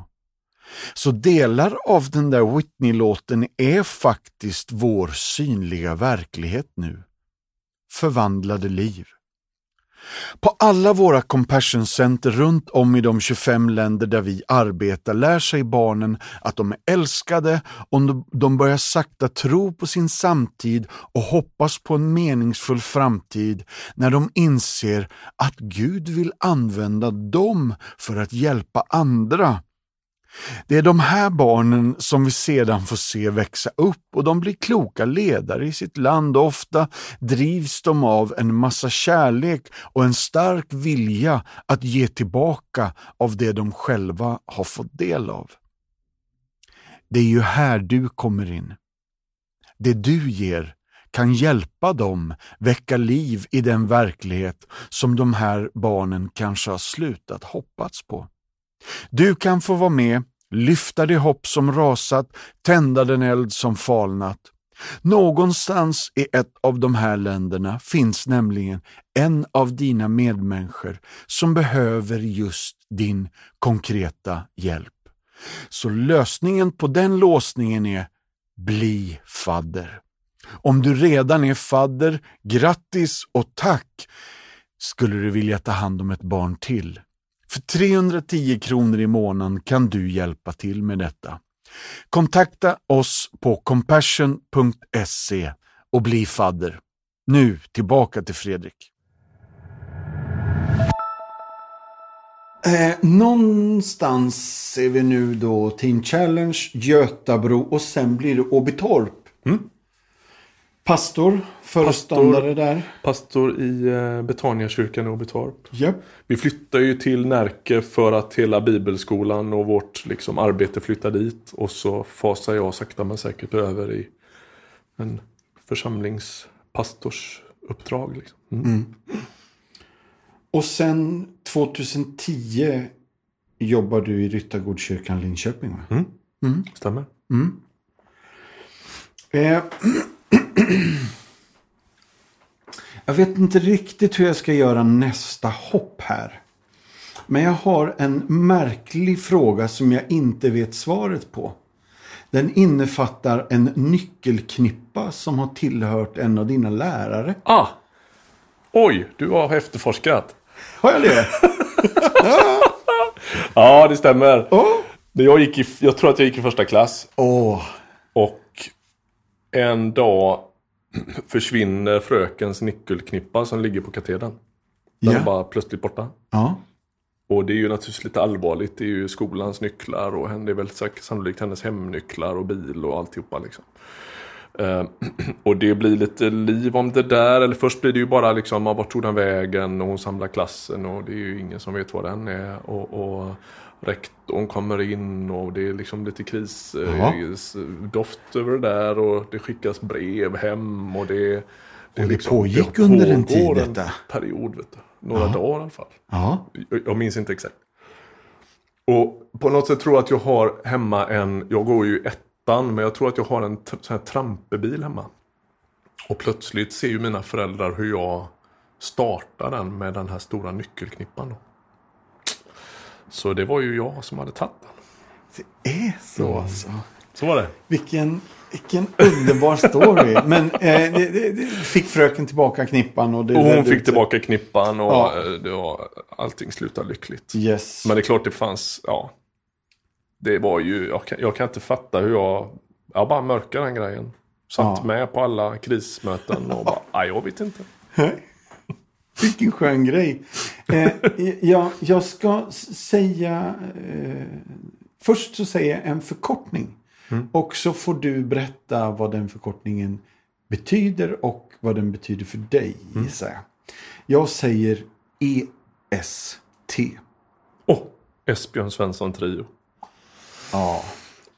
Så delar av den där Whitney-låten är faktiskt vår synliga verklighet nu. Förvandlade liv. På alla våra Compassion Center runt om i de 25 länder där vi arbetar lär sig barnen att de är älskade och de börjar sakta tro på sin samtid och hoppas på en meningsfull framtid när de inser att Gud vill använda dem för att hjälpa andra det är de här barnen som vi sedan får se växa upp och de blir kloka ledare i sitt land och ofta drivs de av en massa kärlek och en stark vilja att ge tillbaka av det de själva har fått del av. Det är ju här du kommer in. Det du ger kan hjälpa dem väcka liv i den verklighet som de här barnen kanske har slutat hoppats på. Du kan få vara med, lyfta det hopp som rasat, tända den eld som falnat. Någonstans i ett av de här länderna finns nämligen en av dina medmänniskor som behöver just din konkreta hjälp. Så lösningen på den låsningen är Bli fadder. Om du redan är fadder, grattis och tack! Skulle du vilja ta hand om ett barn till? För 310 kronor i månaden kan du hjälpa till med detta. Kontakta oss på compassion.se och bli fadder. Nu tillbaka till Fredrik. Eh, någonstans är vi nu då Team Challenge, Götabro och sen blir det Åbytorp. Mm. Pastor, föreståndare där. Pastor i eh, Betaniakyrkan i Åbytorp. Yep. Vi flyttar ju till Närke för att hela bibelskolan och vårt liksom, arbete flyttar dit. Och så fasar jag sakta men säkert över i en församlingspastorsuppdrag. Liksom. Mm. Mm. Och sen 2010 jobbar du i Ryttargårdskyrkan Linköping va? Mm. mm. Stämmer. Mm. Eh, jag vet inte riktigt hur jag ska göra nästa hopp här. Men jag har en märklig fråga som jag inte vet svaret på. Den innefattar en nyckelknippa som har tillhört en av dina lärare. Ah! Oj, du har efterforskat. Har jag det? ja, det stämmer. Oh. Jag, gick i, jag tror att jag gick i första klass. Oh. Och en dag försvinner frökens nyckelknippa som ligger på katedern. Den yeah. är bara plötsligt borta. Ja. Och det är ju naturligtvis lite allvarligt. Det är ju skolans nycklar och det är väl sannolikt hennes hemnycklar och bil och alltihopa liksom. Uh, och det blir lite liv om det där. Eller först blir det ju bara liksom, vart tog den vägen? Och hon samlar klassen och det är ju ingen som vet vad den är. Och, och rektorn kommer in och det är liksom lite krisdoft eh, över det där och det skickas brev hem och det, det, och det liksom, pågick det under en tid detta? En period, vet du. Några ja. dagar i alla fall. Ja. Jag, jag minns inte exakt. Och på något sätt tror jag att jag har hemma en, jag går ju ettan, men jag tror att jag har en sån här trampebil hemma. Och plötsligt ser ju mina föräldrar hur jag startar den med den här stora nyckelknippan. Då. Så det var ju jag som hade tagit den. Det är så mm. alltså? Så var det. Vilken, vilken underbar story. Men eh, det, det, det fick fröken tillbaka knippan. Och, det Och hon fick ut- tillbaka knippan och Ja. eh, det var, allting slutade lyckligt. Yes. Men det är klart det fanns, ja. Det var ju, jag kan, jag kan inte fatta hur jag, jag bara mörkade den grejen. Satt Ja. med på alla krismöten och bara, nej jag vet inte. Vilken skön grej. Eh, jag, jag ska säga... Eh, först så säger jag en förkortning. Och så får du berätta vad den förkortningen betyder och vad den betyder för dig, gissar jag. Jag säger EST. Åh, Esbjörn Svensson Trio. Ja.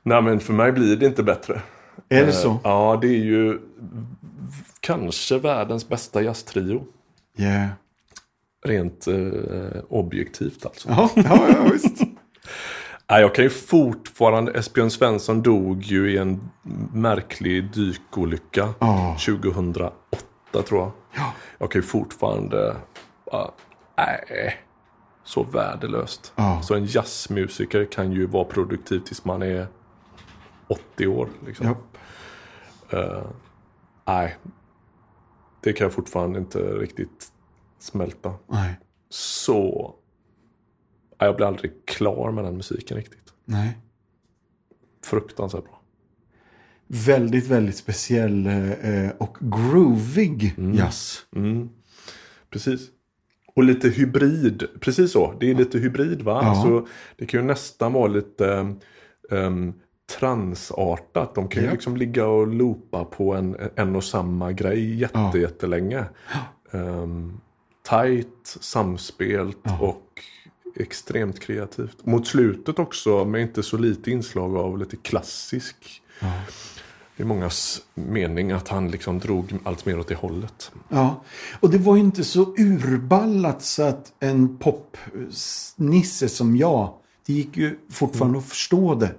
Nej men för mig blir det inte bättre. Är det Eh, så? Ja, det är ju kanske världens bästa jazztrio. Yeah. Rent eh, objektivt alltså. Ja, ja, ja, visst. Nej, jag kan ju fortfarande, Esbjörn Svensson dog ju i en märklig dykolycka Ja. 2008 tror jag. Ja. Jag kan ju fortfarande, bara, nej, så värdelöst. Ja. Så en jazzmusiker kan ju vara produktiv tills man är 80 år. Liksom. Japp. Eh, nej, det kan jag fortfarande inte riktigt smälta. Nej. Så, jag blir aldrig klar med den musiken riktigt. Nej. Fruktansvärt bra. Väldigt, väldigt speciell eh, och groovig jazz. Mm. Precis. Och lite hybrid. Precis så. Det är lite hybrid va? Ja. Alltså, det kan ju nästan vara lite um, transartat. De kan ju Ja. liksom ligga och loopa på en, en och samma grej jätte, Ja. jättelänge. Um, tight, samspelt och extremt kreativt. Mot slutet också med inte så lite inslag av lite klassisk. Det är mångas mening att han liksom drog allt mer åt det hållet. Ja, och det var ju inte så urballat så att en popnisse som jag, det gick ju fortfarande att förstå det.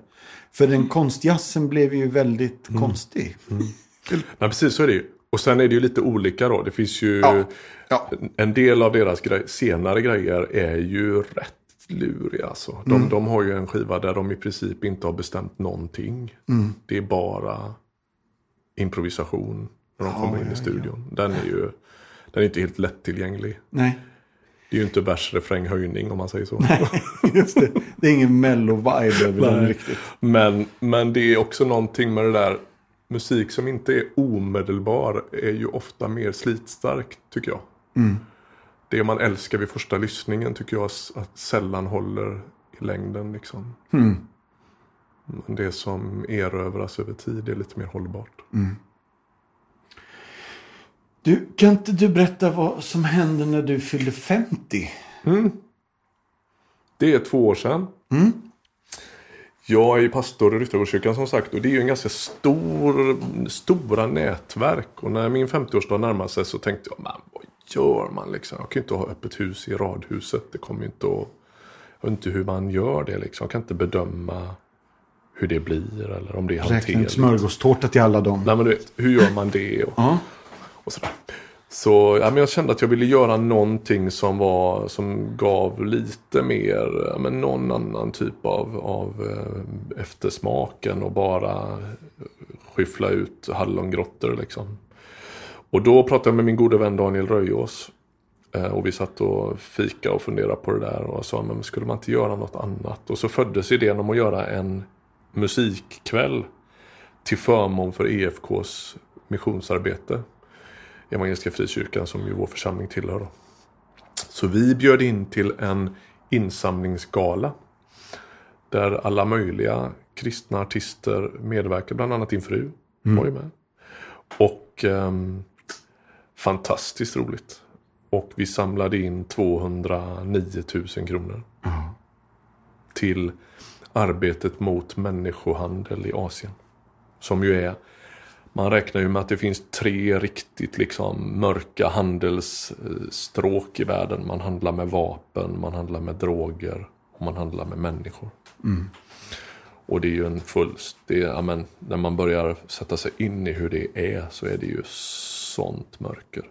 För den konstjazzen blev ju väldigt konstig. Nej, precis så är det ju. Och sen är det ju lite olika då. Det finns ju Ja, ja. en del av deras grej, senare grejer är ju rätt luriga alltså. De, Mm. de har ju en skiva där de i princip inte har bestämt någonting. Mm. Det är bara improvisation när de kommer in i studion. Den är ju den är inte helt lättillgänglig. Nej, Det är ju inte vers, refräng, höjning om man säger så. just det. Det är ingen mello-vibe över den Nej. riktigt. Men, men det är också någonting med det där musik som inte är omedelbar är ju ofta mer slitstark tycker jag. Det man älskar vid första lyssningen tycker jag att sällan håller i längden. Liksom. Men det som erövras över tid är lite mer hållbart. Du, kan inte du berätta vad som hände när du fyllde 50? Det är två år sedan. Jag är pastor i Ryttargårdskyrkan som sagt och det är ju en ganska stor, stora nätverk. Och när min 50-årsdag närmade sig så tänkte jag, men vad gör man liksom? Jag kan ju inte ha öppet hus i radhuset. Det kommer inte att... Jag vet inte hur man gör det liksom. Jag kan inte bedöma hur det blir eller om det är Räkna hanterligt. smörgåstårta till alla dem. Nej men du vet, hur gör man det? Och, Ja och sådär. Så ja, men jag kände att jag ville göra någonting som var som gav lite mer, ja, men någon annan typ av, av eh, eftersmak än att bara skyffla ut hallongrottor liksom. Och då pratade jag med min gode vän Daniel Röjås. Eh, Och vi satt och fika och funderade på det där och sa men skulle man inte göra något annat? Och så föddes idén om att göra en musikkväll till förmån för EFKs missionsarbete. Evangeliska Frikyrkan som ju vår församling tillhör. Då. Så vi bjöd in till en insamlingsgala. Där alla möjliga kristna artister medverkar, bland annat din fru var ju med. Och ehm, fantastiskt roligt. Och vi samlade in 209 000 kronor. Till arbetet mot människohandel i Asien. Som ju är man räknar ju med att det finns tre riktigt liksom mörka handelsstråk i världen. Man handlar med vapen, man handlar med droger och man handlar med människor. Och det är ju en fullst... Det är, när man börjar sätta sig in i hur det är så är det ju sånt mörker.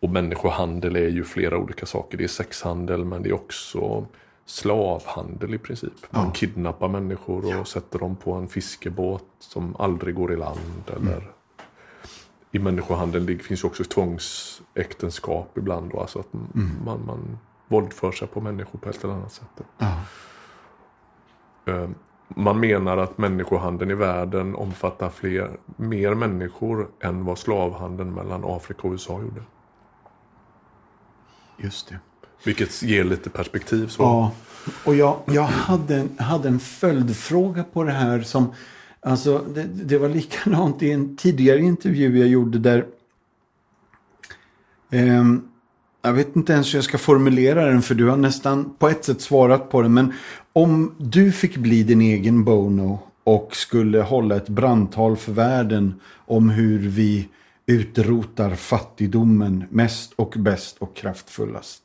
Och människohandel är ju flera olika saker. Det är sexhandel men det är också slavhandel i princip. Man Ja. kidnappar människor och sätter dem på en fiskebåt som aldrig går i land. Eller I människohandeln det finns också tvångsäktenskap ibland. Då, alltså att man, man våldför sig på människor på ett eller annat sätt. Ja. Eh, Man menar att människohandeln i världen omfattar fler, mer människor än vad slavhandeln mellan Afrika och USA gjorde. Just det. Vilket ger lite perspektiv. Så. Ja, och jag, jag hade, en, hade en följdfråga på det här som, alltså det, det var likadant i en tidigare intervju jag gjorde där, Eh, jag vet inte ens hur jag ska formulera den för du har nästan på ett sätt svarat på den, men om du fick bli din egen Bono och skulle hålla ett brandtal för världen om hur vi utrotar fattigdomen mest och bäst och kraftfullast.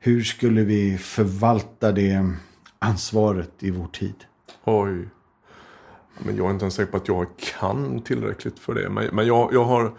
Hur skulle vi förvalta det ansvaret i vår tid? Oj. Men jag är inte ens säker på att jag kan tillräckligt för det. Men, men jag, jag har...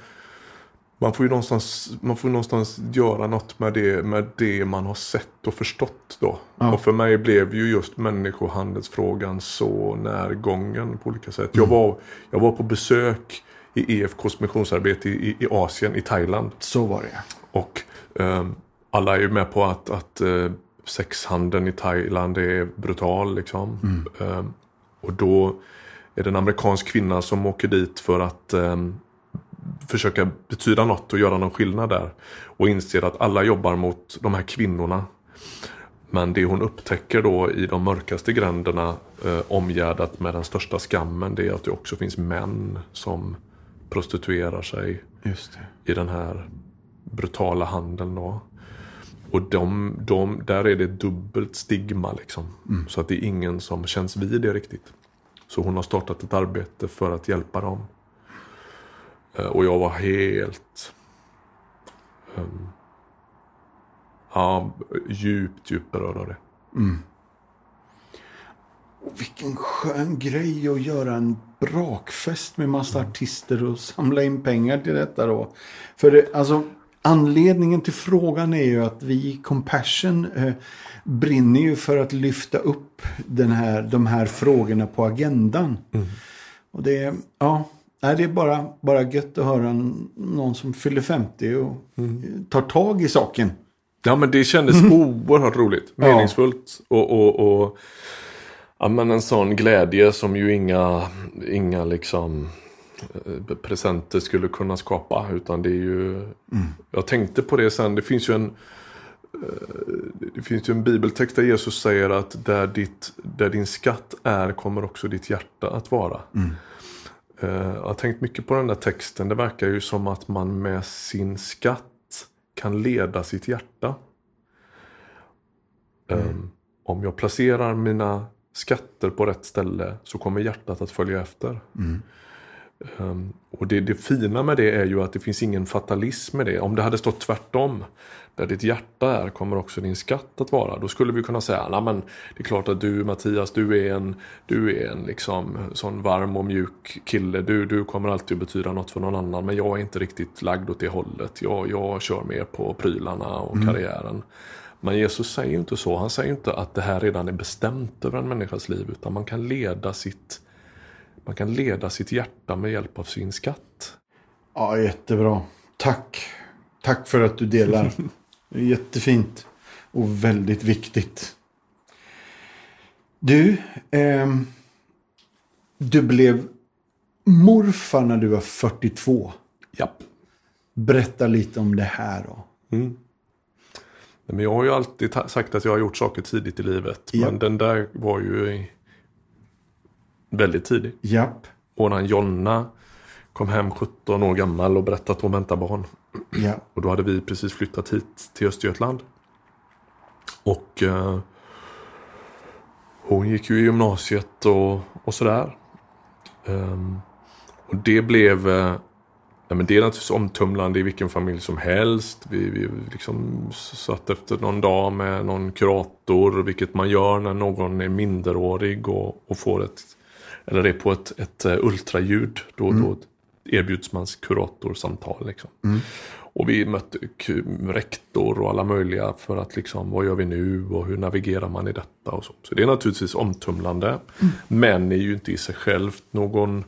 Man får ju någonstans, man får någonstans göra något med det, med det man har sett och förstått då. Ja. Och för mig blev ju just människohandelsfrågan så närgången på olika sätt. Jag, var, jag var på besök i EFKs missionsarbete i, i Asien, i Thailand. Så var det. Och ehm, alla är ju med på att, att eh, sexhandeln i Thailand är brutal. Liksom. Ehm, och då är det en amerikansk kvinna som åker dit för att ehm, försöka betyda något och göra någon skillnad där. Och inser att alla jobbar mot de här kvinnorna. Men det hon upptäcker då i de mörkaste gränderna eh, omgärdat med den största skammen det är att det också finns män som prostituerar sig i den här brutala handeln då. Och de, de, där är det dubbelt stigma liksom. Så att det är ingen som känns vid det riktigt. Så hon har startat ett arbete för att hjälpa dem. Eh, Och jag var helt... ehm, ja, djupt, djupt berörd av det. Och vilken skön grej att göra en brakfest med massa artister och samla in pengar till detta då. För det, alltså, anledningen till frågan är ju att vi i Compassion eh, brinner ju för att lyfta upp den här, de här frågorna på agendan. Och det är, ja, det är bara, bara gött att höra någon som fyller 50 och tar tag i saken. Ja men det kändes oerhört roligt. Ja. Meningsfullt. Och, och, och ja, men en sån glädje som ju inga, inga liksom eh, presenter skulle kunna skapa. Utan det är ju... Jag tänkte på det sen. Det finns ju en eh, det finns ju en bibeltext där Jesus säger att där, ditt, där din skatt är kommer också ditt hjärta att vara. Eh, Jag har tänkt mycket på den där texten. Det verkar ju som att man med sin skatt kan leda sitt hjärta. Um, om jag placerar mina skatter på rätt ställe så kommer hjärtat att följa efter. Um, och det, det fina med det är ju att det finns ingen fatalism med det. Om det hade stått tvärtom, där ditt hjärta är kommer också din skatt att vara. Då skulle vi kunna säga, nej men det är klart att du Mattias, du är en, du är en liksom sån varm och mjuk kille. Du, du kommer alltid att betyda något för någon annan. Men jag är inte riktigt lagd åt det hållet. Jag, jag kör mer på prylarna och karriären. Men Jesus säger ju inte så. Han säger ju inte att det här redan är bestämt över en människas liv. Utan man kan leda sitt man kan leda sitt hjärta med hjälp av sin skatt. Ja, jättebra. Tack. Tack för att du delar. Jättefint. Och väldigt viktigt. Du, ehm, du blev morfar när du var 42. Japp. Berätta lite om det här då. Nej, Men jag har ju alltid sagt att jag har gjort saker tidigt i livet. Ja. Men den där var ju väldigt tidig. Japp. Och när Jonna kom hem 17 år gammal och berättade att hon väntar barn. Ja. Och då hade vi precis flyttat hit till Östergötland. Och eh, hon gick ju i gymnasiet och, och sådär. Ehm, och det blev... Eh, ja, men det är naturligtvis omtumlande i vilken familj som helst. Vi, vi liksom satt efter någon dag med någon kurator, vilket man gör när någon är minderårig och, och får ett eller är på ett, ett eh, ultraljud. Då, då erbjuds man kuratorsamtal. Liksom. Mm. Och vi mötte rektor och alla möjliga för att liksom, vad gör vi nu och hur navigerar man i detta och så. Så det är naturligtvis omtumlande. Mm. Men är ju inte i sig självt någon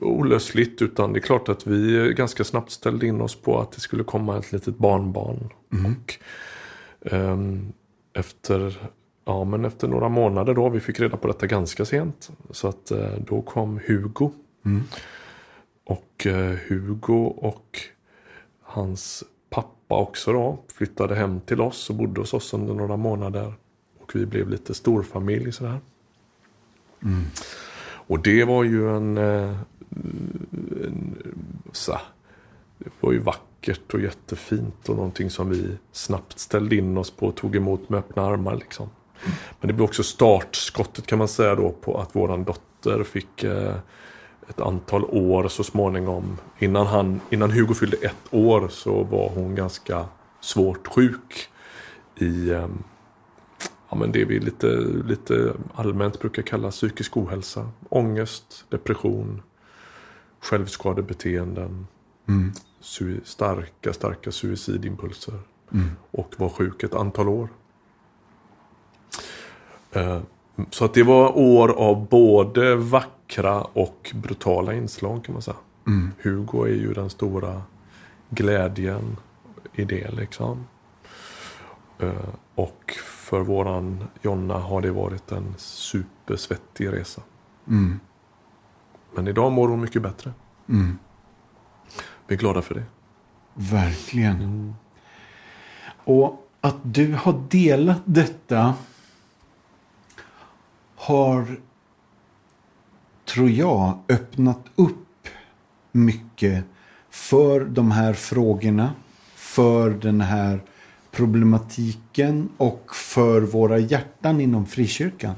olösligt utan det är klart att vi ganska snabbt ställde in oss på att det skulle komma ett litet barnbarn. Mm. Och, um, efter, ja, men efter några månader då, vi fick reda på detta ganska sent. Så att uh, då kom Hugo. Mm. Och uh, Hugo och hans pappa också då flyttade hem till oss och bodde hos oss under några månader. Och vi blev lite storfamilj sådär. Mm. Och det var ju en, eh, en så, det var ju vackert och jättefint och någonting som vi snabbt ställde in oss på och tog emot med öppna armar. Liksom. Men det blev också startskottet kan man säga då på att våran dotter fick eh, ett antal år så småningom. Innan, han, innan Hugo fyllde ett år så var hon ganska svårt sjuk i eh, ja, men det vi lite, lite allmänt brukar kalla psykisk ohälsa. Ångest, depression, självskadebeteenden. Mm. starka, starka suicidimpulser. Mm. Och var sjuk ett antal år. Eh, så att det var år av både vackra och brutala inslag kan man säga. Mm. Hugo är ju den stora glädjen i det liksom. Eh, och för våran Jonna har det varit en supersvettig resa. Mm. Men idag mår hon mycket bättre. Mm. Vi är glada för det. Verkligen. Mm. Och att du har delat detta har, tror jag, öppnat upp mycket för de här frågorna. För den här problematiken och för våra hjärtan inom frikyrkan.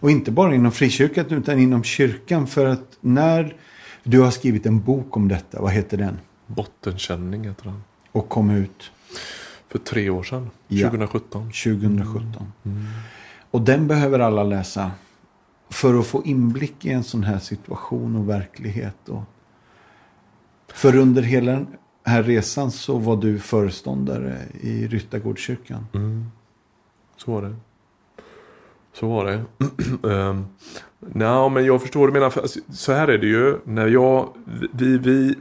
Och inte bara inom frikyrkan utan inom kyrkan. För att när du har skrivit en bok om detta, vad heter den? Bottenkänning heter den. Och kom ut? För tre år sedan, 2017. Ja, 2017. Mm. Och den behöver alla läsa. För att få inblick i en sån här situation och verklighet. Och... För under hela den här resan så var du föreståndare i Ryttargårdskyrkan. Mm. Så var det. Så var det. Ehm, um, Nej, men jag förstår du menar. För, alltså, så här är det ju. När jag, vi, vi,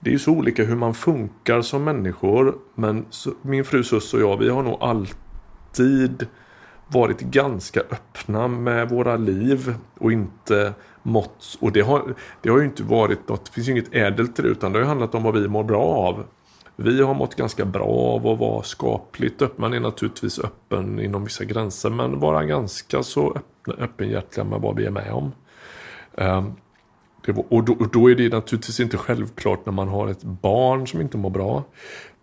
det är ju så olika hur man funkar som människor. Men så, min fru Sus och jag, vi har nog alltid varit ganska öppna med våra liv och inte mått. Och det har, det har ju inte varit något, det finns ju inget ädelt i det utan det har handlat om vad vi mår bra av. Vi har mått ganska bra av att vara skapligt öppen. Man är naturligtvis öppen inom vissa gränser men vara ganska så öppna, öppenhjärtiga med vad vi är med om. Um, var, och, då, och då är det naturligtvis inte självklart när man har ett barn som inte mår bra.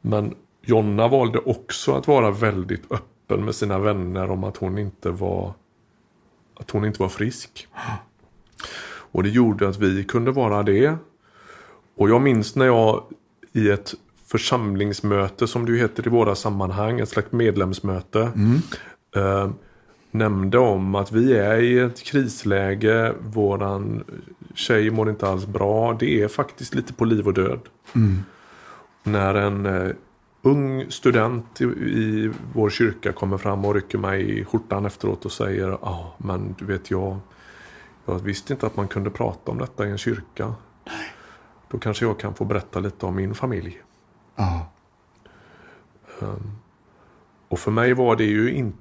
Men Jonna valde också att vara väldigt öppen med sina vänner om att hon inte var att hon inte var frisk. Och det gjorde att vi kunde vara det. Och jag minns när jag i ett församlingsmöte som det heter i våra sammanhang, ett slags medlemsmöte. Mm. Eh, nämnde om att vi är i ett krisläge, våran tjej mår inte alls bra. Det är faktiskt lite på liv och död. Mm. När en eh, ung student i, i, vår kyrka kommer fram och rycker mig i skjortan efteråt och säger Ja, ah, men du vet jag jag visste inte att man kunde prata om detta i en kyrka. Nej. Då kanske jag kan få berätta lite om min familj. Ja. Um, och för mig var det ju inte,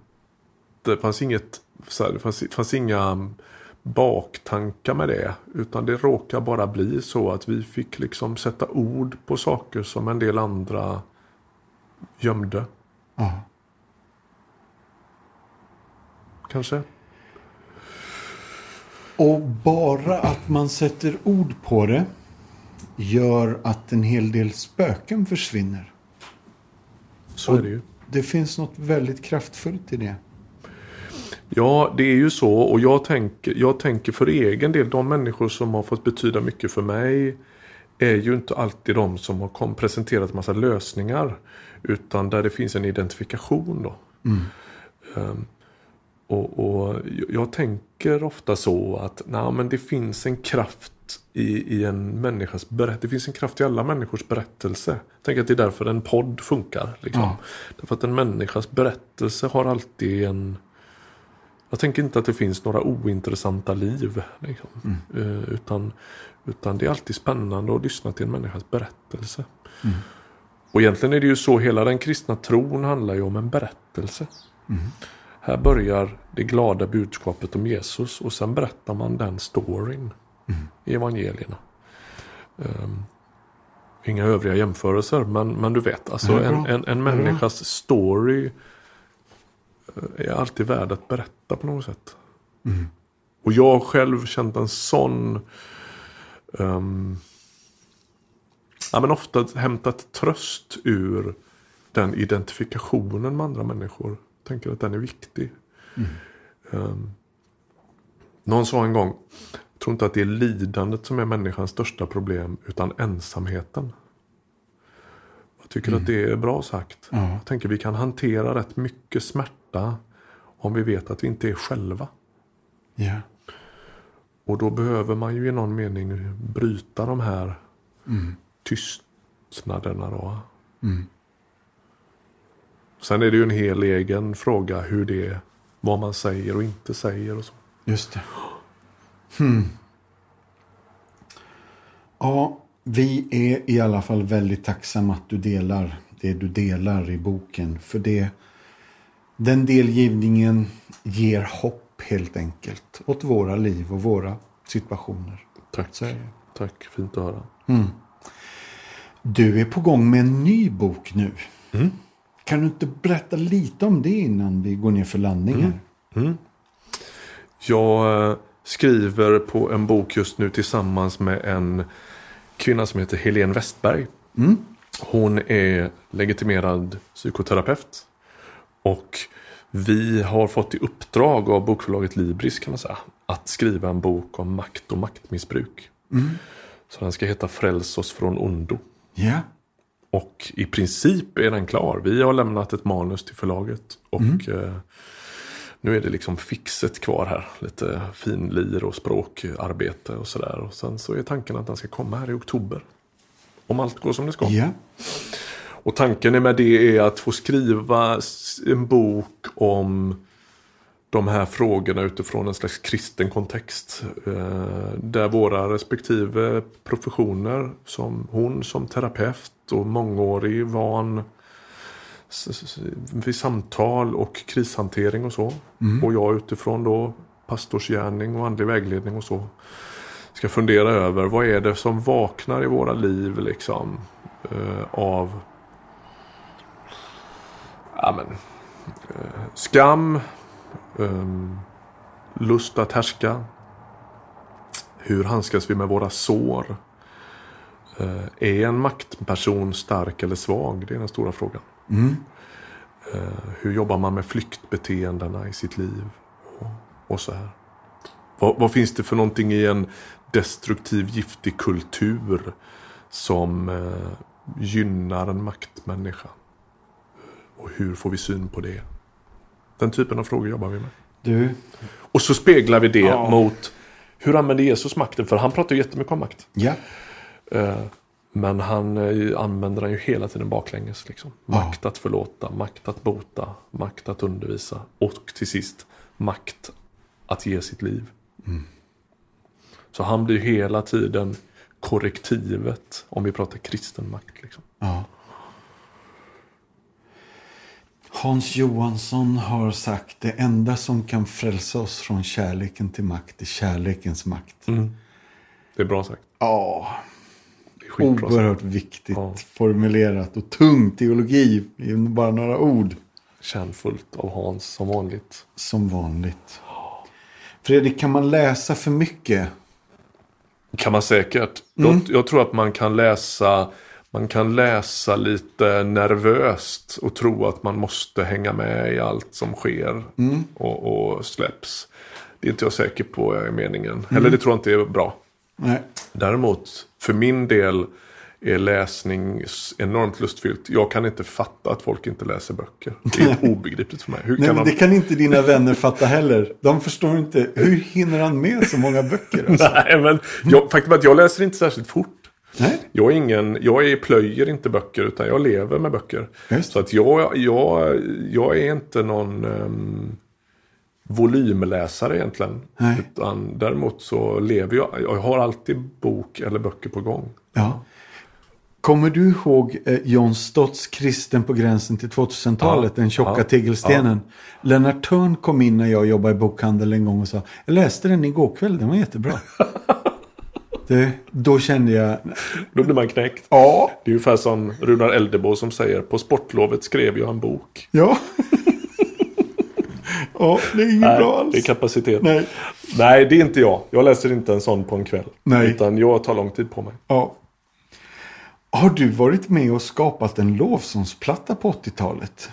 det fanns inget, så här, det fanns, fanns inga baktankar med det. Utan det råkade bara bli så att vi fick liksom sätta ord på saker som en del andra gömde. Ja. Kanske. Och bara att man sätter ord på det gör att en hel del spöken försvinner. Så och är det ju. Det finns något väldigt kraftfullt i det. Ja, det är ju så. Och jag tänker, jag tänker för egen del, de människor som har fått betyda mycket för mig är ju inte alltid de som har kom, presenterat massa lösningar. Utan där det finns en identifikation då. Mm. Um, Och, och jag tänker ofta så att nej, men det finns en kraft i, i en människas berättelse. Det finns en kraft i alla människors berättelse. Jag tänker att det är därför en podd funkar. Liksom. Ja. Därför att en människas berättelse har alltid en... Jag tänker inte att det finns några ointressanta liv. Liksom. Eh, utan, utan det är alltid spännande att lyssna till en människas berättelse. Och egentligen är det ju så, hela den kristna tron handlar ju om en berättelse. Här börjar det glada budskapet om Jesus och sen berättar man den storyn i evangelierna. Ehm, inga övriga jämförelser, men, men du vet, alltså bra. en, en, en människas story eh, är alltid värd att berätta på något sätt. Och jag har själv känt en sån ehm, ja, men ofta hämtat tröst ur den identifikationen med andra människor. Tänker att den är viktig. Ehm, någon sa en gång, jag tror inte att det är lidandet som är människans största problem, utan ensamheten. Jag tycker att det är bra sagt. Ja. Jag tänker vi kan hantera rätt mycket smärta om vi vet att vi inte är själva. Ja. Och då behöver man ju i någon mening bryta de här tystnaderna. Då. Sen är det ju en hel egen fråga hur det vad man säger och inte säger. och så. Just det. Hmm. Ja, vi är i alla fall väldigt tacksamma att du delar det du delar i boken. För det, den delgivningen ger hopp helt enkelt åt våra liv och våra situationer. Tack. Tack, fint att höra. Du är på gång med en ny bok nu. Mm. Kan du inte berätta lite om det innan vi går ner för landning här? Jag eh, skriver på en bok just nu tillsammans med en kvinna som heter Helene Westberg. Hon är legitimerad psykoterapeut. Och vi har fått i uppdrag av bokförlaget Libris kan man säga. Att skriva en bok om makt och maktmissbruk. Så den ska heta Fräls oss från ondo. Ja. Och i princip är den klar. Vi har lämnat ett manus till förlaget. Och eh, nu är det liksom fixet kvar här. Lite finlir och språkarbete och sådär. Och sen så är tanken att den ska komma här i oktober. Om allt går som det ska. Ja. Och tanken med det är att få skriva en bok om de här frågorna utifrån en slags kristen kontext. Eh, där våra respektive professioner, som hon som terapeut och mångårig van vid samtal och krishantering och så. Och jag utifrån då pastorsgärning och andlig vägledning och så. Ska fundera över vad är det som vaknar i våra liv liksom eh, av ja, men, eh, skam, ehm, lust att härska. Hur handskas vi med våra sår? Eh, är en maktperson stark eller svag? Det är den stora frågan. Eh, hur jobbar man med flyktbeteendena i sitt liv? Och, och så här. Vad, vad finns det för någonting i en destruktiv, giftig kultur som eh, gynnar en maktmänniska? Och hur får vi syn på det? Den typen av frågor jobbar vi med. Du, Och så speglar vi det Ja. mot hur använder Jesus makten? För han pratar ju jättemycket om makt. ja. Eh, Men han eh, använder den ju hela tiden baklänges. Liksom. Makt att förlåta, makt att bota, makt att undervisa och till sist makt att ge sitt liv. Så han blir hela tiden korrektivet om vi pratar kristen makt. Liksom. Ja. Hans Johansson har sagt det enda som kan frälsa oss från kärleken till makt är kärlekens makt. Det är bra sagt. Ja, sagt. oerhört viktigt Ja. formulerat och tung teologi i bara några ord Kärnfullt av Hans som vanligt. som vanligt. Fredrik, kan man läsa för mycket? Kan man säkert. Jag, jag tror att man kan läsa man kan läsa lite nervöst och tro att man måste hänga med i allt som sker och, och släpps. Det är inte jag säker på är meningen. Eller det tror jag inte är bra. Nej. Däremot, för min del är läsning enormt lustfyllt. Jag kan inte fatta att folk inte läser böcker. Det är obegripligt för mig. Hur Nej, kan de... det kan inte dina vänner fatta heller. De förstår inte. Hur hinner han med så många böcker? Alltså? Nej, men jag, faktum är att jag läser inte särskilt fort. Nej? Jag är ingen, jag är plöjer inte böcker utan jag lever med böcker. Just. Så att jag, jag, jag är inte någon um, volymläsare egentligen. Nej. Utan däremot så lever jag, jag har alltid bok eller böcker på gång. Ja. Kommer du ihåg eh, John Stotts Kristen på gränsen till 2000-talet? Ja, Den tjocka ja, tegelstenen. Lennart Törn kom in när jag jobbade i bokhandel en gång och sa Jag läste den igår kväll, den var jättebra. det, då kände jag Då blir man knäckt. Ja. Det är ungefär som Runar Eldebo som säger på sportlovet skrev jag en bok. Ja. ja, det är inget Nej, bra alls. det är kapacitet. Nej. Nej, det är inte jag. Jag läser inte en sån på en kväll. Nej. Utan jag tar lång tid på mig. Ja. Har du varit med och skapat en lovsångsplatta på 80-talet?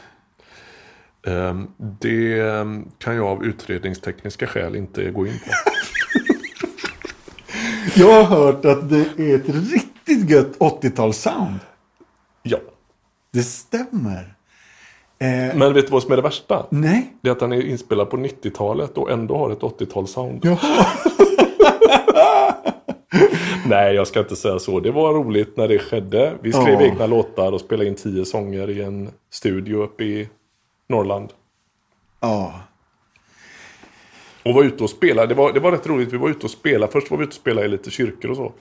Ehm, Det ehm, kan jag av utredningstekniska skäl inte gå in på. Jag har hört att det är ett riktigt gött 80-talssound. Ja. Det stämmer. Eh, Men vet du vad som är det värsta? nej. Det är att den är inspelad på 90-talet och ändå har ett 80-talssound. Jaha. Nej, jag ska inte säga så. Det var roligt när det skedde. Vi skrev Ja. egna låtar och spelade in tio sånger i en studio uppe i Norrland. Ja. Och var ute och spelade. Det var, det var rätt roligt. Vi var ute och spelade. Först var vi ute och spelade i lite kyrkor och så.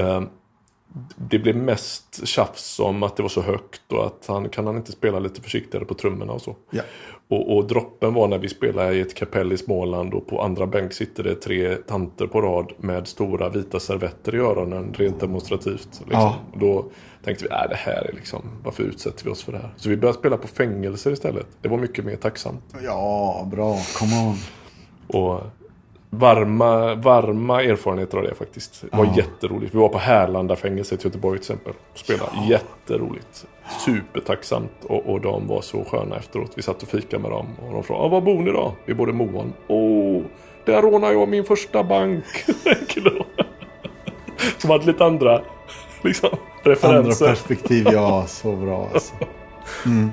Ehm, det blev mest tjafs om att det var så högt och att han kan han inte spela lite försiktigare på trummorna och så. Ja. Och, och droppen var när vi spelade i ett kapell i Småland och på andra bänk sitter det tre tanter på rad med stora vita servetter i öronen rent demonstrativt. Liksom. Ja. Då tänkte vi, äh, det här är liksom, varför utsätter vi oss för det här? Så vi började spela på fängelser istället. Det var mycket mer tacksamt. Ja, bra. Come on. Och varma, varma erfarenheter av det faktiskt. Det var Ja. jätteroligt. Vi var på Härlanda fängelset i Göteborg till exempel. Och spelade. Jätteroligt. Supertacksamt. Och, och de var så sköna efteråt. Vi satt och fikade med dem. Och de frågade, ah, var bor ni då? Vi bodde i Moan. Åh, där rånade jag min första bank. Som hade lite andra liksom, Andra referenser. perspektiv, ja. Så bra alltså. Mm.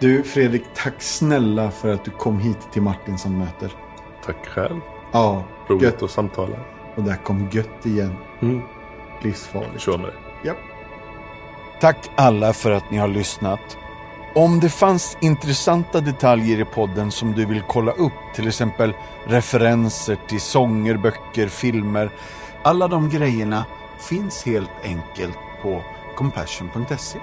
Du, Fredrik, tack snälla för att du kom hit till Martin som möter. Tack själv. Ja, Roligt gött. att samtala. Och där kom gött igen. Mm. Livsfarligt. Kör med det. Tack alla för att ni har lyssnat. Om det fanns intressanta detaljer i podden som du vill kolla upp, till exempel referenser till sånger, böcker, filmer. Alla de grejerna finns helt enkelt på compassion.se.